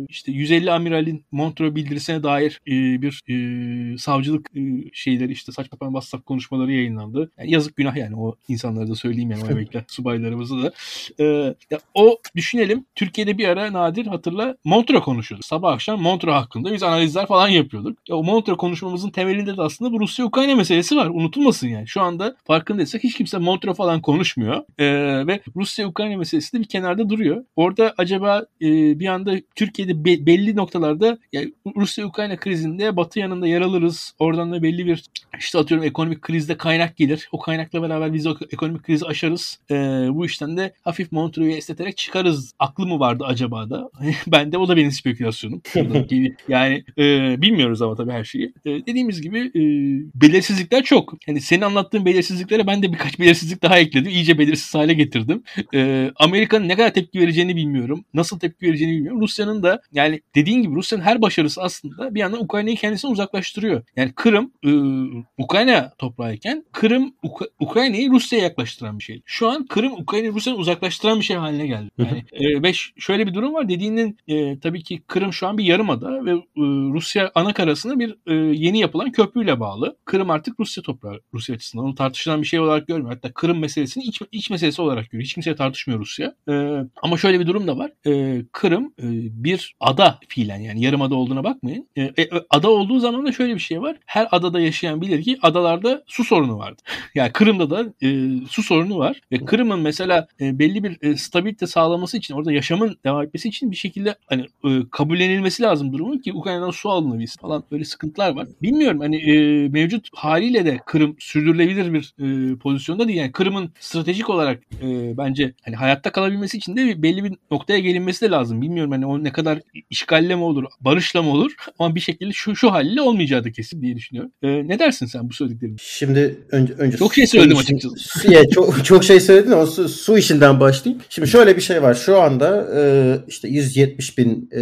işte 150 amiralin Montreux bildirisine dair e, bir e, savcılık e, şeyleri işte saçma sapan WhatsApp konuşmaları yayınlandı. Yani yazık günah yani o insanlara da söyleyeyim yani o emekli subaylarımızı da. E, ya, o düşünelim Türkiye'de bir ara nadir hatırla Montreux konuşuyordu. Sabah akşam Montreux hakkında biz analizler falan yapıyorduk. Ya, o Montreux konuşmamızın temelinde de aslında bu Rusya-Ukrayna meselesi var. Unutulmasın yani. Şu anda farkındaysak hiç kimse Montreux falan konuşmuyor. E, ve Rusya-Ukrayna meselesi de bir kenarda duruyor. Orada acaba e, bir anda Türkiye'de be, belli noktalarda yani Rusya-Ukrayna krizinde Batı yanında yer alırız. Oradan da belli bir işte atıyorum ekonomik krizde kaynak gelir. O kaynakla beraber biz o ekonomik krizi aşarız. E, bu işten de hafif Montreux'u esneterek çıkarız. Aklı mı vardı acaba da? ben de o da benim spekülasyonum. yani e, bilmiyoruz ama tabii her şeyi. E, dediğimiz gibi e, belirsizlikler çok. Yani senin anlattığın belirsizliklere ben de birkaç belirsizlik daha ekledim. İyice belirsiz hale getirdim. E, Amerika'nın ne kadar tepki vereceğini bilmiyorum. Nasıl tepki vereceğini bilmiyorum. Rusya'nın da yani dediğin gibi Rusya'nın her başarısı aslında bir yandan Ukrayna'yı kendisine uzaklaştırıyor. Yani Kırım e, Ukrayna toprağıyken Kırım Uk- Ukrayna'yı Rusya'ya yaklaştıran bir şey. Şu an Kırım Ukrayna'yı Rusya'ya uzaklaştıran bir şey haline geldi. Yani e, ve şöyle bir durum var. Dediğinin e, tabii ki Kırım şu an bir yarımada ve e, Rusya ana karasına bir e, yeni yapılan köprüyle bağlı. Kırım artık Rusya toprağı Rusya açısından. Onu tartışılan bir şey olarak görmüyor. Hatta Kırım meselesini iç, iç meselesi olarak görüyor. Hiç kimse tartışmıyor Rusya. E, ama şöyle bir durum da var. E, Kırım e, bir ada fiilen yani yarım ada olduğuna bakmayın. E, e, ada olduğu zaman da şöyle bir şey var. Her adada yaşayan bilir ki adalarda su sorunu vardır. yani Kırım'da da e, su sorunu var. Ve Kırım'ın mesela e, belli bir e, stabilite sağlaması için orada yaşamın devam etmesi için bir şekilde hani e, kabullenilmesi lazım durumun ki Ukrayna'dan su alınabilsin falan böyle sıkıntılar var. Bilmiyorum hani e, mevcut haliyle de Kırım sürdürülebilir bir e, pozisyonda değil. Yani Kırım'ın stratejik olarak e, bence hani hayatta kalabilmesi için de belli bir noktaya gelinmesi de lazım. Bilmiyorum hani o ne kadar işgalle mi olur, barışla mı olur ama bir şekilde şu şu haliyle olmayacağı da kesin diye düşünüyorum. E, ne dersin sen bu söylediklerime? Şimdi önce önce çok şey söyledim işin, açıkçası. Ya, çok çok şey söyledin ama su, su işinden başlayayım. Şimdi şöyle bir şey var. Şu anda e, işte 170 bin e,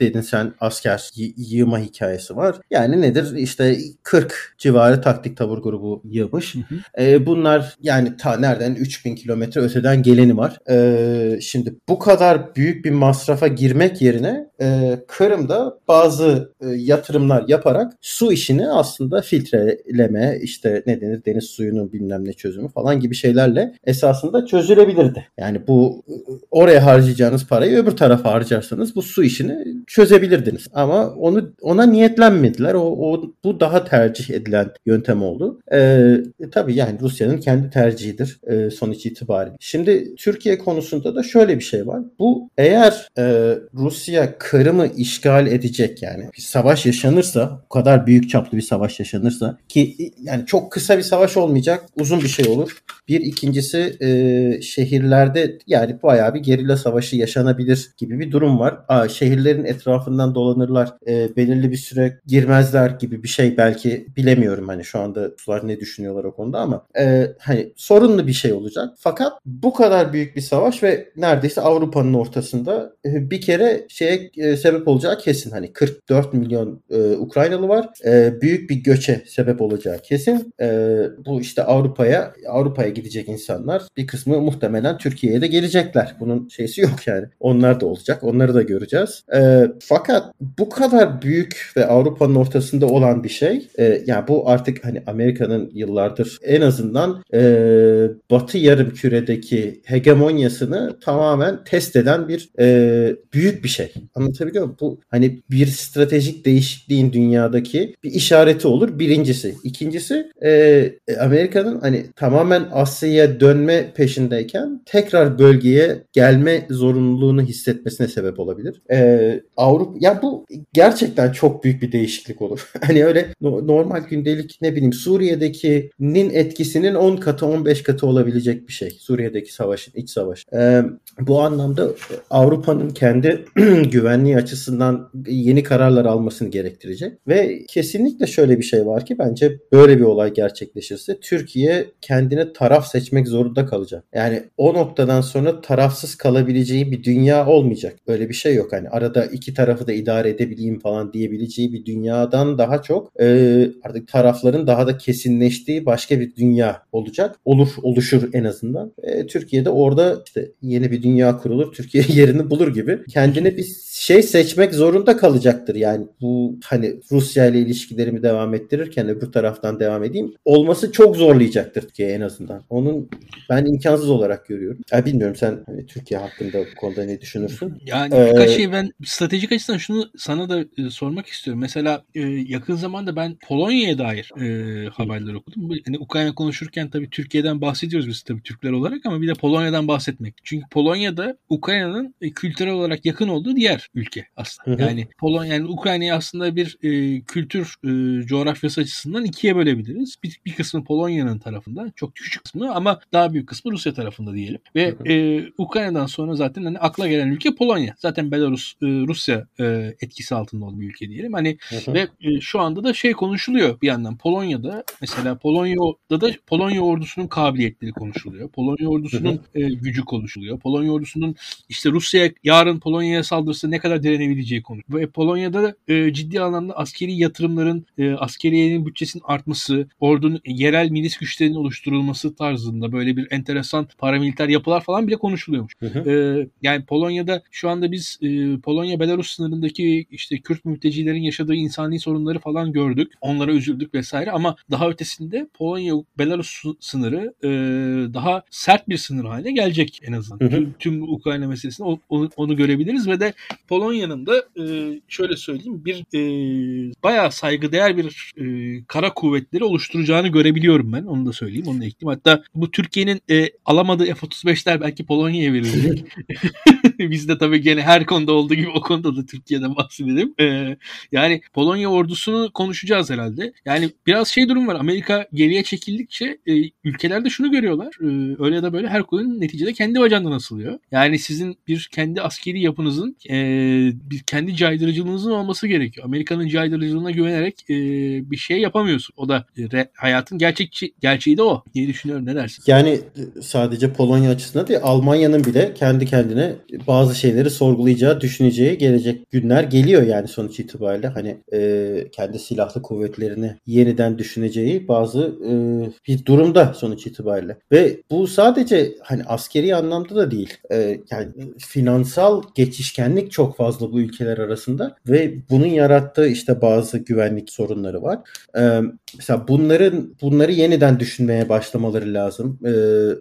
dedin sen asker y- yığma hikayesi var. Yani nedir? İşte 40 civarı taktik tabur grubu yığmış. Hı hı. E, bunlar yani ta nereden 3000 kilometre öteden geleni var. E, şimdi bu kadar büyük bir masrafa girmek yerine e, Kırım'da bazı e, yatırımlar yaparak su işini aslında filtreleme işte ne denir deniz suyunun bilmem ne çözümü falan gibi şeylerle esasında çözülebilirdi. Yani bu oraya harcayacağınız parayı öbür tarafa harcarsanız bu su işini çözebilirdiniz. Ama onu ona niyetlenmediler. O, o bu daha tercih edilen yöntem oldu. Ee, tabii yani Rusya'nın kendi tercihidir e, sonuç itibariyle. Şimdi Türkiye konusunda da şöyle bir şey var. Bu eğer e, Rusya Kırım'ı işgal edecek yani. Bir savaş yaşanırsa, bu kadar büyük çaplı bir savaş yaşanırsa ki yani çok kısa bir savaş olmayacak, uzun bir şey olur. Bir ikincisi e, şehirlerde yani bayağı bir gerilla savaşı yaşanabilir gibi bir durum var. Aa, şehirlerin etrafından dolanırlar, e, belirli bir süre girmezler gibi bir şey belki bilemiyorum hani şu anda Ruslar ne düşünüyorlar o konuda ama e, hani sorunlu bir şey olacak. Fakat bu kadar büyük bir savaş ve neredeyse Avrupa'nın ortasında e, bir kere şeye e, sebep olacağı kesin. Hani 44 milyon e, Ukraynalı var. E, büyük bir göçe sebep olacağı kesin. E, bu işte Avrupa'ya Avrupa'ya gidecek insanlar bir kısmı muhtemelen Türkiye'ye de gelecekler. Bunun şeysi yok yani. Onlar da olacak. Onları da göreceğiz. E, fakat bu kadar büyük ve Avrupa'nın ortasında olan bir şey e, yani bu artık hani Amerika'nın yıllardır en azından e, Batı yarım küredeki hegemonyasını tamamen test eden bir e, büyük bir şey. Anlatabiliyor muyum? Bu hani bir stratejik değişikliğin dünyadaki bir işareti olur. Birincisi. İkincisi e, Amerika'nın hani tamamen Asya'ya dönme peşindeyken tekrar bölgeye gelme zorunluluğunu hissetmesine sebep olabilir. E, Avrupa ya bu gerçekten çok büyük bir değişiklik olur. hani öyle no, normal gündelik ne bileyim Suriye'dekinin etkisinin 10 katı 15 katı olabilecek bir şey. Suriye'deki savaşın iç savaş. E, bu anlamda Avrupa'nın kendi güvenliği açısından yeni kararlar almasını gerektirecek ve kesinlikle şöyle bir şey var ki bence böyle bir olay gerçekleşirse Türkiye kendine taraf seçmek zorunda kalacak. Yani o noktadan sonra tarafsız kalabileceği bir dünya olmayacak. Böyle bir şey yok. Hani arada iki tarafı da idare edebileyim falan diyebileceği bir dünyadan daha çok e, artık tarafların daha da kesinleştiği başka bir dünya olacak. Olur, oluşur en azından. E, Türkiye'de orada işte yeni bir dünya kurulur. Türkiye yerini bulur gibi. Kendine bir şey seçmek zorunda kalacaktır. Yani bu hani Rusya ile ilişkilerimi devam ettirirken öbür taraftan devam edeyim. Olması çok zorlayacaktır Türkiye en azından. Onun ben imkansız olarak görüyorum. Ya bilmiyorum sen hani Türkiye hakkında bu konuda ne düşünürsün? Yani ee, birkaç şey ben stratejik açıdan şunu sana da e, sormak istiyorum. Mesela e, yakın zamanda ben Polonya'ya dair e, haberler okudum. Hani Ukrayna konuşurken tabii Türkiye'den bahsediyoruz biz tabii Türkler olarak ama bir de Polonya'dan bahsetmek. Çünkü Polonya'da Ukrayna'nın e, kültürel olarak yakın olduğu diğer ülke aslında. Hı hı. Yani Polonya yani Ukrayna'yı aslında bir e, kültür e, coğrafyası açısından ikiye bölebiliriz. Bir, bir kısmı Polonya'nın tarafında, çok küçük kısmı ama daha büyük kısmı Rusya tarafında diyelim. Ve hı hı. E, Ukrayna'dan sonra zaten hani akla gelen ülke Polonya. Zaten Belarus e, Rusya e, etkisi altında olan bir ülke diyelim. Hani hı hı. ve e, şu anda da şey konuşuluyor bir yandan Polonya'da mesela Polonya'da da Polonya ordusunun kabiliyetleri konuşuluyor. Polonya ordusunun e, gücü konuşuluyor. Polonya ordusunun işte Rusya yarın Polonya'ya saldırırsa ne kadar direnebileceği konu. Ve Polonya'da e, ciddi anlamda askeri yatırımların, e, askeriyenin bütçesinin artması, ordunun yerel milis güçlerinin oluşturulması tarzında böyle bir enteresan paramiliter yapılar falan bile konuşuluyormuş. Hı hı. E, yani Polonya'da şu anda biz e, Polonya-Belarus sınırındaki işte Kürt mültecilerin yaşadığı insani sorunları falan gördük. Onlara üzüldük vesaire ama daha ötesinde Polonya-Belarus sınırı e, daha sert bir sınır haline gelecek en azından. Hı hı. Tüm, tüm Ukrayna meselesinde onu, onu görebiliriz ve de Polonya'nın da e, şöyle söyleyeyim bir e, bayağı saygıdeğer bir e, kara kuvvetleri oluşturacağını görebiliyorum ben. Onu da söyleyeyim. Onu da ekleyeyim. Hatta bu Türkiye'nin e, alamadığı F-35'ler belki Polonya'ya verilecek. Biz de tabii gene her konuda olduğu gibi o konuda da Türkiye'den bahsedelim. E, yani Polonya ordusunu konuşacağız herhalde. Yani biraz şey durum var. Amerika geriye çekildikçe e, ülkelerde şunu görüyorlar. E, öyle ya da böyle her koyun neticede kendi bacağından asılıyor. Yani sizin bir kendi askeri yapınızın e, bir kendi caydırıcılığınızın olması gerekiyor. Amerika'nın caydırıcılığına güvenerek e, bir şey yapamıyorsun. O da e, hayatın gerçekçi gerçeği de o diye düşünüyorum. Ne dersin? Yani e, sadece Polonya açısından değil Almanya'nın bile kendi kendine bazı şeyleri sorgulayacağı, düşüneceği gelecek günler geliyor yani sonuç itibariyle. Hani e, kendi silahlı kuvvetlerini yeniden düşüneceği bazı e, bir durumda sonuç itibariyle. Ve bu sadece hani askeri anlamda da değil. E, yani finansal geçişkenlik çok fazla bu ülkeler arasında ve bunun yarattığı işte bazı güvenlik sorunları var. Ee, mesela bunların bunları yeniden düşünmeye başlamaları lazım. Ee,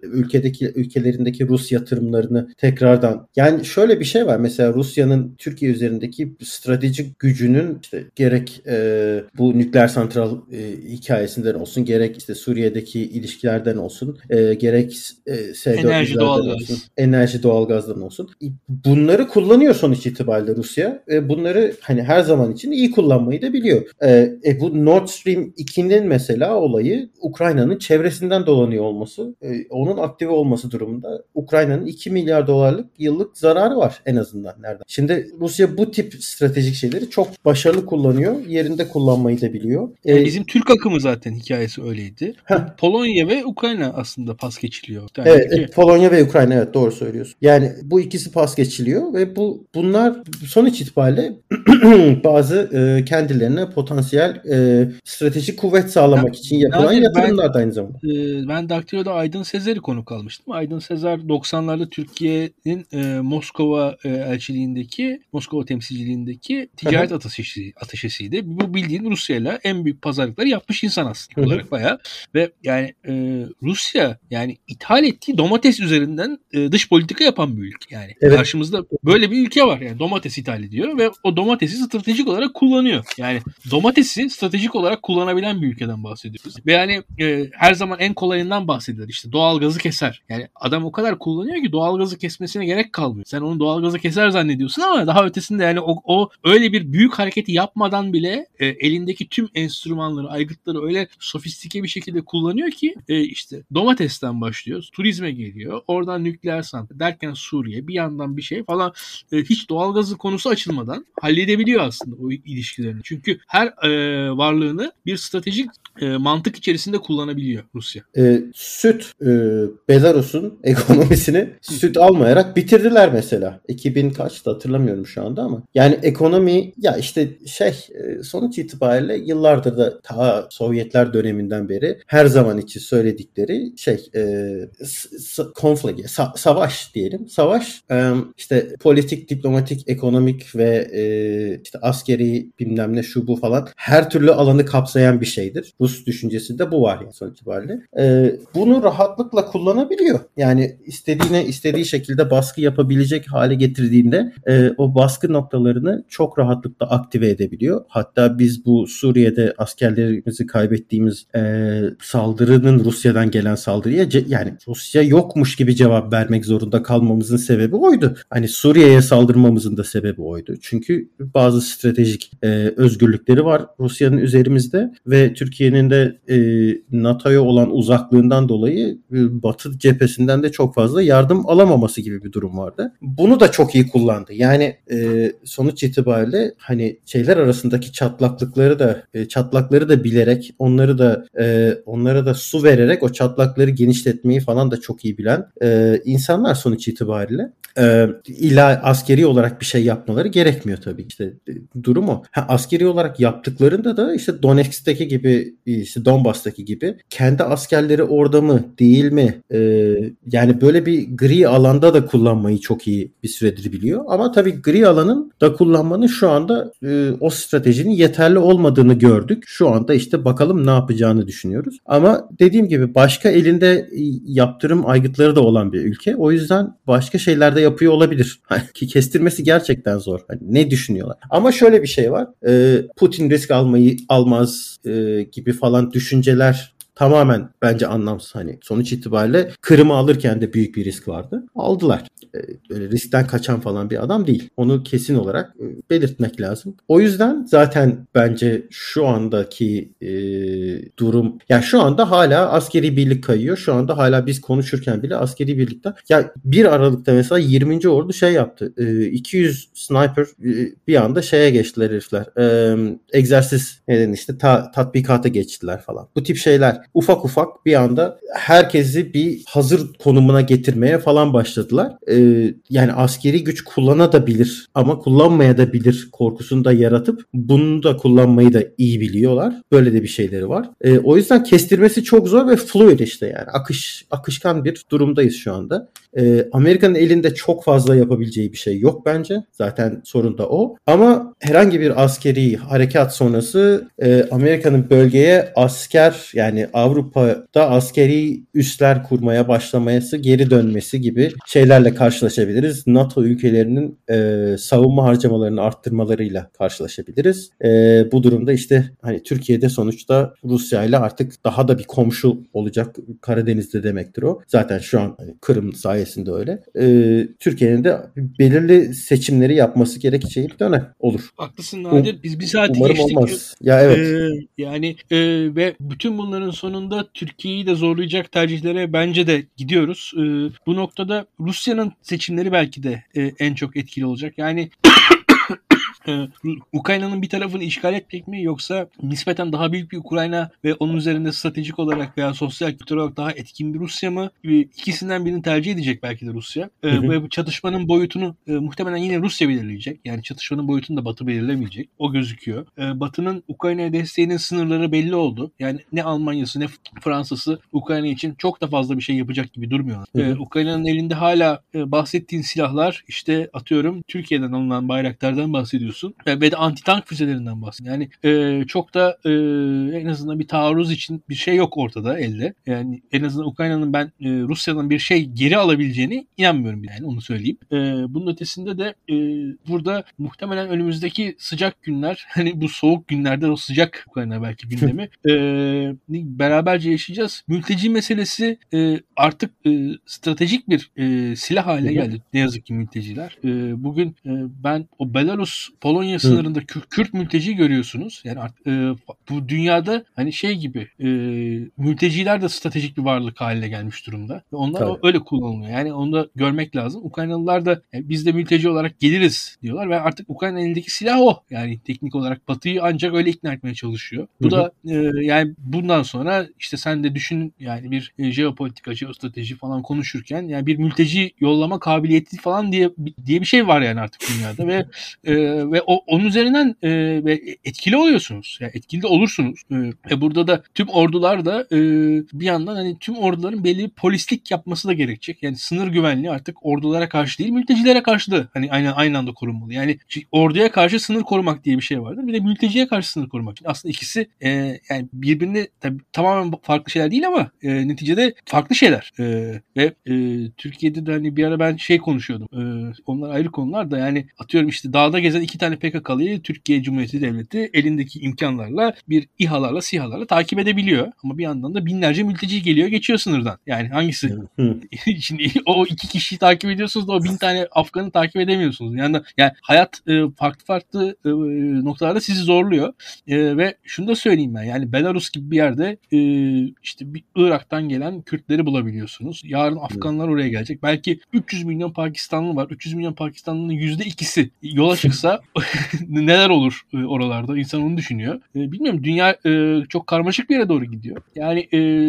ülkedeki ülkelerindeki Rus yatırımlarını tekrardan yani şöyle bir şey var. Mesela Rusya'nın Türkiye üzerindeki stratejik gücünün işte gerek e, bu nükleer santral e, hikayesinden olsun, gerek işte Suriye'deki ilişkilerden olsun, e, gerek e, enerji doğalgaz. olsun, enerji doğalgazdan olsun. Bunları kullanıyor sonuç itibariyle Rusya. E, bunları hani her zaman için iyi kullanmayı da biliyor. E, e, bu Nord Stream 2'nin mesela olayı Ukrayna'nın çevresinden dolanıyor olması, e, onun aktive olması durumunda Ukrayna'nın 2 milyar dolarlık yıllık zararı var en azından nereden. Şimdi Rusya bu tip stratejik şeyleri çok başarılı kullanıyor. Yerinde kullanmayı da biliyor. Yani ee, bizim Türk akımı zaten hikayesi öyleydi. Heh. Polonya ve Ukrayna aslında pas geçiliyor. Evet, evet, Polonya ve Ukrayna evet doğru söylüyorsun. Yani bu ikisi pas geçiliyor ve bu bunlar sonuç itibariyle bazı e, kendilerine potansiyel e, stratejik kuvvet sağlamak ya, için yapılan yatırımlar da aynı zamanda. E, ben Daktilo'da Aydın Sezer'i konu kalmıştım. Aydın Sezer 90'larda Türkiye'nin e, Moskova e, elçiliğindeki Moskova temsilciliğindeki ticaret ateşesi, ateşesiydi. Bu bildiğin Rusya'yla en büyük pazarlıkları yapmış insan aslında olarak bayağı. Ve yani e, Rusya yani ithal ettiği domates üzerinden e, dış politika yapan bir ülke. Yani evet. karşımızda böyle bir ülke var. Yani domates ithal ediyor ve o domatesi stratejik olarak kullanıyor. Yani domatesi stratejik olarak kullanabilen bir ülkeden bahsediyoruz. Ve yani e, her zaman en kolayından bahsedilir. İşte doğal gazı keser. Yani adam o kadar kullanıyor ki doğal gazı kesmesine gerek kalmıyor. Sen onu doğal gazı keser zannediyorsun ama daha ötesinde yani o, o öyle bir büyük hareketi yapmadan bile e, elindeki tüm enstrümanları, aygıtları öyle sofistike bir şekilde kullanıyor ki e, işte domatesten başlıyoruz. Turizme geliyor. Oradan nükleer santral derken Suriye bir yandan bir şey falan e, hiç doğalgazı konusu açılmadan halledebiliyor aslında o ilişkilerini. Çünkü her e, varlığını bir stratejik e, mantık içerisinde kullanabiliyor Rusya. E, süt e, Belarus'un ekonomisini süt almayarak bitirdiler mesela. 2000 kaçtı hatırlamıyorum şu anda ama. Yani ekonomi ya işte şey e, sonuç itibariyle yıllardır da ta Sovyetler döneminden beri her zaman için söyledikleri şey e, konflik, sa- savaş diyelim. Savaş e, işte politik, diplomatik, ekonomik ve e, işte askeri bilmem ne şu bu falan her türlü alanı kapsayan bir şeydir. Rus düşüncesinde bu var yani sonuç itibariyle. E, bunu rahatlıkla kullanabiliyor. Yani istediğine istediği şekilde baskı yapabilecek hale getirdiğinde e, o baskı noktalarını çok rahatlıkla aktive edebiliyor. Hatta biz bu Suriye'de askerlerimizi kaybettiğimiz e, saldırının Rusya'dan gelen saldırıya yani Rusya yokmuş gibi cevap vermek zorunda kalmamızın sebebi oydu. Hani Suriye'ye saldırmamızın da sebebi oydu. Çünkü bazı stratejik e, özgürlükleri var Rusya'nın üzerimizde ve Türkiye'nin de e, NATO'ya olan uzaklığından dolayı e, Batı cephesinden de çok fazla yardım alamaması gibi bir durum vardı. Bunu da çok iyi kullandı. Yani e, sonuç itibariyle hani şeyler arasındaki çatlaklıkları da e, çatlakları da bilerek onları da e, onlara da su vererek o çatlakları genişletmeyi falan da çok iyi bilen e, insanlar sonuç itibariyle e, illa askeri olarak bir şey yapmaları gerekmiyor tabii. İşte e, durum o. Ha, askeri olarak yaptıklarında da işte Donetsk'teki gibi işte Donbas'taki gibi kendi askerleri orada mı değil mi e, yani böyle bir gri alanda da kullanmayı çok iyi bir süredir biliyor. Ama tabii gri alanın da kullanmanın şu anda e, o stratejinin yeterli olmadığını gördük. Şu anda işte bakalım ne yapacağını düşünüyoruz. Ama dediğim gibi başka elinde yaptırım aygıtları da olan bir ülke. O yüzden başka şeylerde yapıyor olabilir. Ki kestirmesi gerçekten zor. Hani ne düşünüyorlar? Ama şöyle bir şey var. E, Putin risk almayı almaz e, gibi falan düşünceler tamamen bence anlamsız. Hani sonuç itibariyle Kırım'ı alırken de büyük bir risk vardı. Aldılar. Ee, böyle riskten kaçan falan bir adam değil. Onu kesin olarak e, belirtmek lazım. O yüzden zaten bence şu andaki e, durum ya şu anda hala askeri birlik kayıyor. Şu anda hala biz konuşurken bile askeri birlikten ya bir Aralık'ta mesela 20. ordu şey yaptı. E, 200 sniper e, bir anda şeye geçtiler herifler. E, egzersiz neden işte ta, tatbikata geçtiler falan. Bu tip şeyler ufak ufak bir anda herkesi bir hazır konumuna getirmeye falan başladılar. Ee, yani askeri güç kullanabilir ama kullanmaya da bilir korkusunu da yaratıp bunu da kullanmayı da iyi biliyorlar. Böyle de bir şeyleri var. Ee, o yüzden kestirmesi çok zor ve fluid işte yani akış akışkan bir durumdayız şu anda. Ee, Amerika'nın elinde çok fazla yapabileceği bir şey yok bence. Zaten sorun da o. Ama herhangi bir askeri harekat sonrası e, Amerika'nın bölgeye asker yani Avrupa'da askeri üsler kurmaya başlaması, geri dönmesi gibi şeylerle karşılaşabiliriz. NATO ülkelerinin e, savunma harcamalarını arttırmalarıyla karşılaşabiliriz. E, bu durumda işte hani Türkiye'de sonuçta Rusya ile artık daha da bir komşu olacak Karadeniz'de demektir o. Zaten şu an hani Kırım sayesinde öyle. E, Türkiye'nin de belirli seçimleri yapması gerekeceği bir dönem olur. Haklısın Nadir. Biz bir saat Umarım geçtik. olmaz. Ya evet. Ee, yani e, ve bütün bunların sonunda Türkiye'yi de zorlayacak tercihlere bence de gidiyoruz. E, bu noktada Rusya'nın seçimleri belki de e, en çok etkili olacak. Yani Ukrayna'nın bir tarafını işgal etmek mi yoksa nispeten daha büyük bir Ukrayna ve onun üzerinde stratejik olarak veya sosyal kültürel olarak daha etkin bir Rusya mı? E, İkisinden birini tercih edecek belki de Rusya. E, Hı hı. Ve bu çatışmanın boyutunu e, muhtemelen yine Rusya belirleyecek. Yani çatışmanın boyutunu da Batı belirlemeyecek. O gözüküyor. E, Batı'nın Ukrayna'ya desteğinin sınırları belli oldu. Yani ne Almanya'sı ne Fransa'sı Ukrayna için çok da fazla bir şey yapacak gibi durmuyorlar. E, Ukrayna'nın elinde hala e, bahsettiğin silahlar işte atıyorum Türkiye'den alınan bayraklardan bahsediyorsun ve, ve de anti-tank füzelerinden bahsediyorsun. Yani e, çok da e, en azından bir taarruz için bir şey yok ortada elde. Yani en azından Ukrayna'nın ben e, Rusya'dan bir şey geri alabileceğini inanmıyorum yani onu söyleyeyim. E, bunun ötesinde de e, burada muhtemelen önümüzdeki sıcak günler hani bu soğuk günlerde o sıcak Ukrayna belki gündemi e, beraberce yaşayacağız. Mülteci meselesi e, artık e, stratejik bir e, silah haline geldi ne yazık ki mülteciler. E, bugün e, ben o Belarus Polonya sınırında Kür- Kürt mülteci görüyorsunuz. Yani e, bu dünyada hani şey gibi e, mülteciler de stratejik bir varlık haline gelmiş durumda. Ve onlar Tabii. öyle kullanılıyor. Yani onu da görmek lazım. Ukraynalılar da yani biz de mülteci olarak geliriz diyorlar ve artık Ukrayna elindeki silah o. Yani teknik olarak Batı'yı ancak öyle ikna etmeye çalışıyor. Bu Hı hı. da e, yani bundan sonra işte sen de düşün yani bir e, jeopolitika, jeostrateji falan konuşurken yani bir mülteci yollama kabiliyeti falan diye diye bir şey var yani artık dünyada ve e, ve o, onun üzerinden e, etkili oluyorsunuz. Yani etkili de olursunuz. E, burada da tüm ordular da e, bir yandan hani tüm orduların belli bir polislik yapması da gerekecek. Yani sınır güvenliği artık ordulara karşı değil mültecilere karşı da hani aynı aynı anda korunmalı. Yani orduya karşı sınır korumak diye bir şey vardır. Bir de mülteciye karşı sınır korumak. Aslında ikisi e, yani birbirini tabii tamamen farklı şeyler değil ama e, neticede farklı şeyler. E, ve e, Türkiye'de de hani bir ara ben şey konuşuyordum. E, onlar ayrı konular da yani atıyorum işte dağda gezen iki tane PKK'lıyı Türkiye Cumhuriyeti Devleti elindeki imkanlarla bir İHA'larla SİHA'larla takip edebiliyor. Ama bir yandan da binlerce mülteci geliyor geçiyor sınırdan. Yani hangisi. Şimdi o iki kişiyi takip ediyorsunuz da o bin tane Afgan'ı takip edemiyorsunuz. Yani, yani hayat e, farklı farklı e, noktalarda sizi zorluyor. E, ve şunu da söyleyeyim ben. Yani Belarus gibi bir yerde e, işte bir Irak'tan gelen Kürtleri bulabiliyorsunuz. Yarın Afganlar oraya gelecek. Belki 300 milyon Pakistanlı var. 300 milyon Pakistanlı'nın yüzde ikisi yola çıksa neler olur e, oralarda? İnsan onu düşünüyor. E, bilmiyorum. Dünya e, çok karmaşık bir yere doğru gidiyor. Yani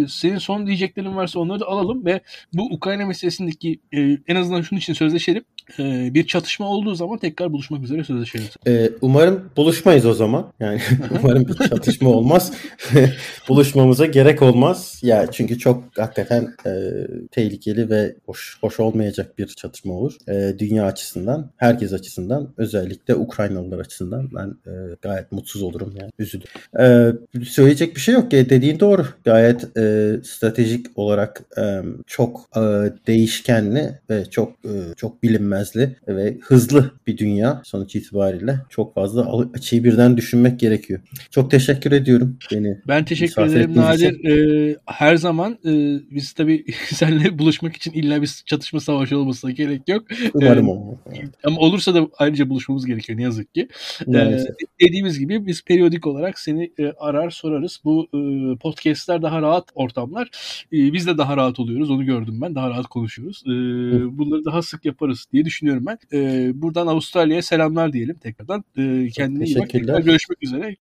senin son diyeceklerin varsa onları da alalım ve bu Ukrayna meselesindeki en azından şunun için sözleşelim. E, bir çatışma olduğu zaman tekrar buluşmak üzere sözleşelim. Ee, umarım buluşmayız o zaman. Yani umarım bir çatışma olmaz. Buluşmamıza gerek olmaz. Ya çünkü çok hakikaten e, tehlikeli ve hoş hoş olmayacak bir çatışma olur. E, dünya açısından, herkes açısından, özellikle Ukraynalılar açısından ben e, gayet mutsuz olurum yani. Üzülürüm. E, söyleyecek bir şey yok. E, dediğin doğru. Gayet e, stratejik olarak e, çok e, değişkenli ve çok e, çok bilinmezli ve hızlı bir dünya sonuç itibariyle. Çok fazla açıyı birden düşünmek gerekiyor. Çok teşekkür ediyorum beni. Ben teşekkür ederim Nadir. E, her zaman e, biz tabii seninle buluşmak için illa bir çatışma savaşı olmasına gerek yok. Umarım E, o. Ama olursa da ayrıca buluşmamız gerekiyor ne yazık ki. Maalesef. Ee, dediğimiz gibi biz periyodik olarak seni e, arar sorarız. Bu e, podcastler daha rahat ortamlar. E, biz de daha rahat oluyoruz. Onu gördüm ben. Daha rahat konuşuyoruz. E, bunları daha sık yaparız diye düşünüyorum ben. E, buradan Avustralya'ya selamlar diyelim tekrardan. E, kendine iyi bak. Tekrar görüşmek üzere.